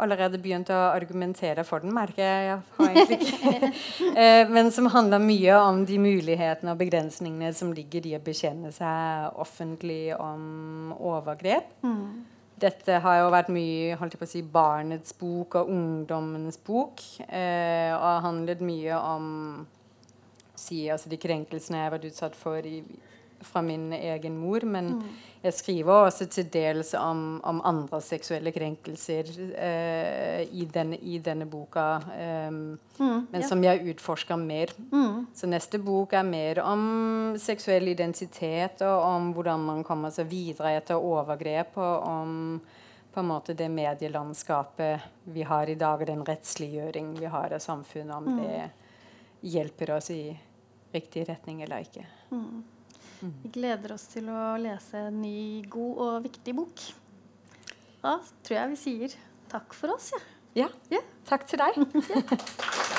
allerede begynt å argumentere for den, merker jeg. jeg har ikke. Eh, men som handler mye om de mulighetene og begrensningene som ligger i å bekjenne seg offentlig om overgrep. Mm. Dette har jo vært mye holdt jeg på å si, barnets bok og ungdommens bok. Eh, og har handlet mye om si, altså de krenkelsene jeg har vært utsatt for i fra min egen mor. Men mm. jeg skriver også til dels om, om andre seksuelle krenkelser eh, i, denne, i, denne, boka. eh, mm, men ja. som jeg utforsker mer. Mm. Så neste bok er mer om seksuell identitet, og om hvordan man kommer seg videre etter overgrep. og om på en måte det medielandskapet vi har i dag, og den rettsliggjøring vi har av samfunnet, om mm. det hjelper oss i riktig retning eller ikke. Mm. Vi gleder oss til å lese en ny, god og viktig bok. Da tror jeg vi sier takk for oss. Ja. ja. ja. Takk til deg.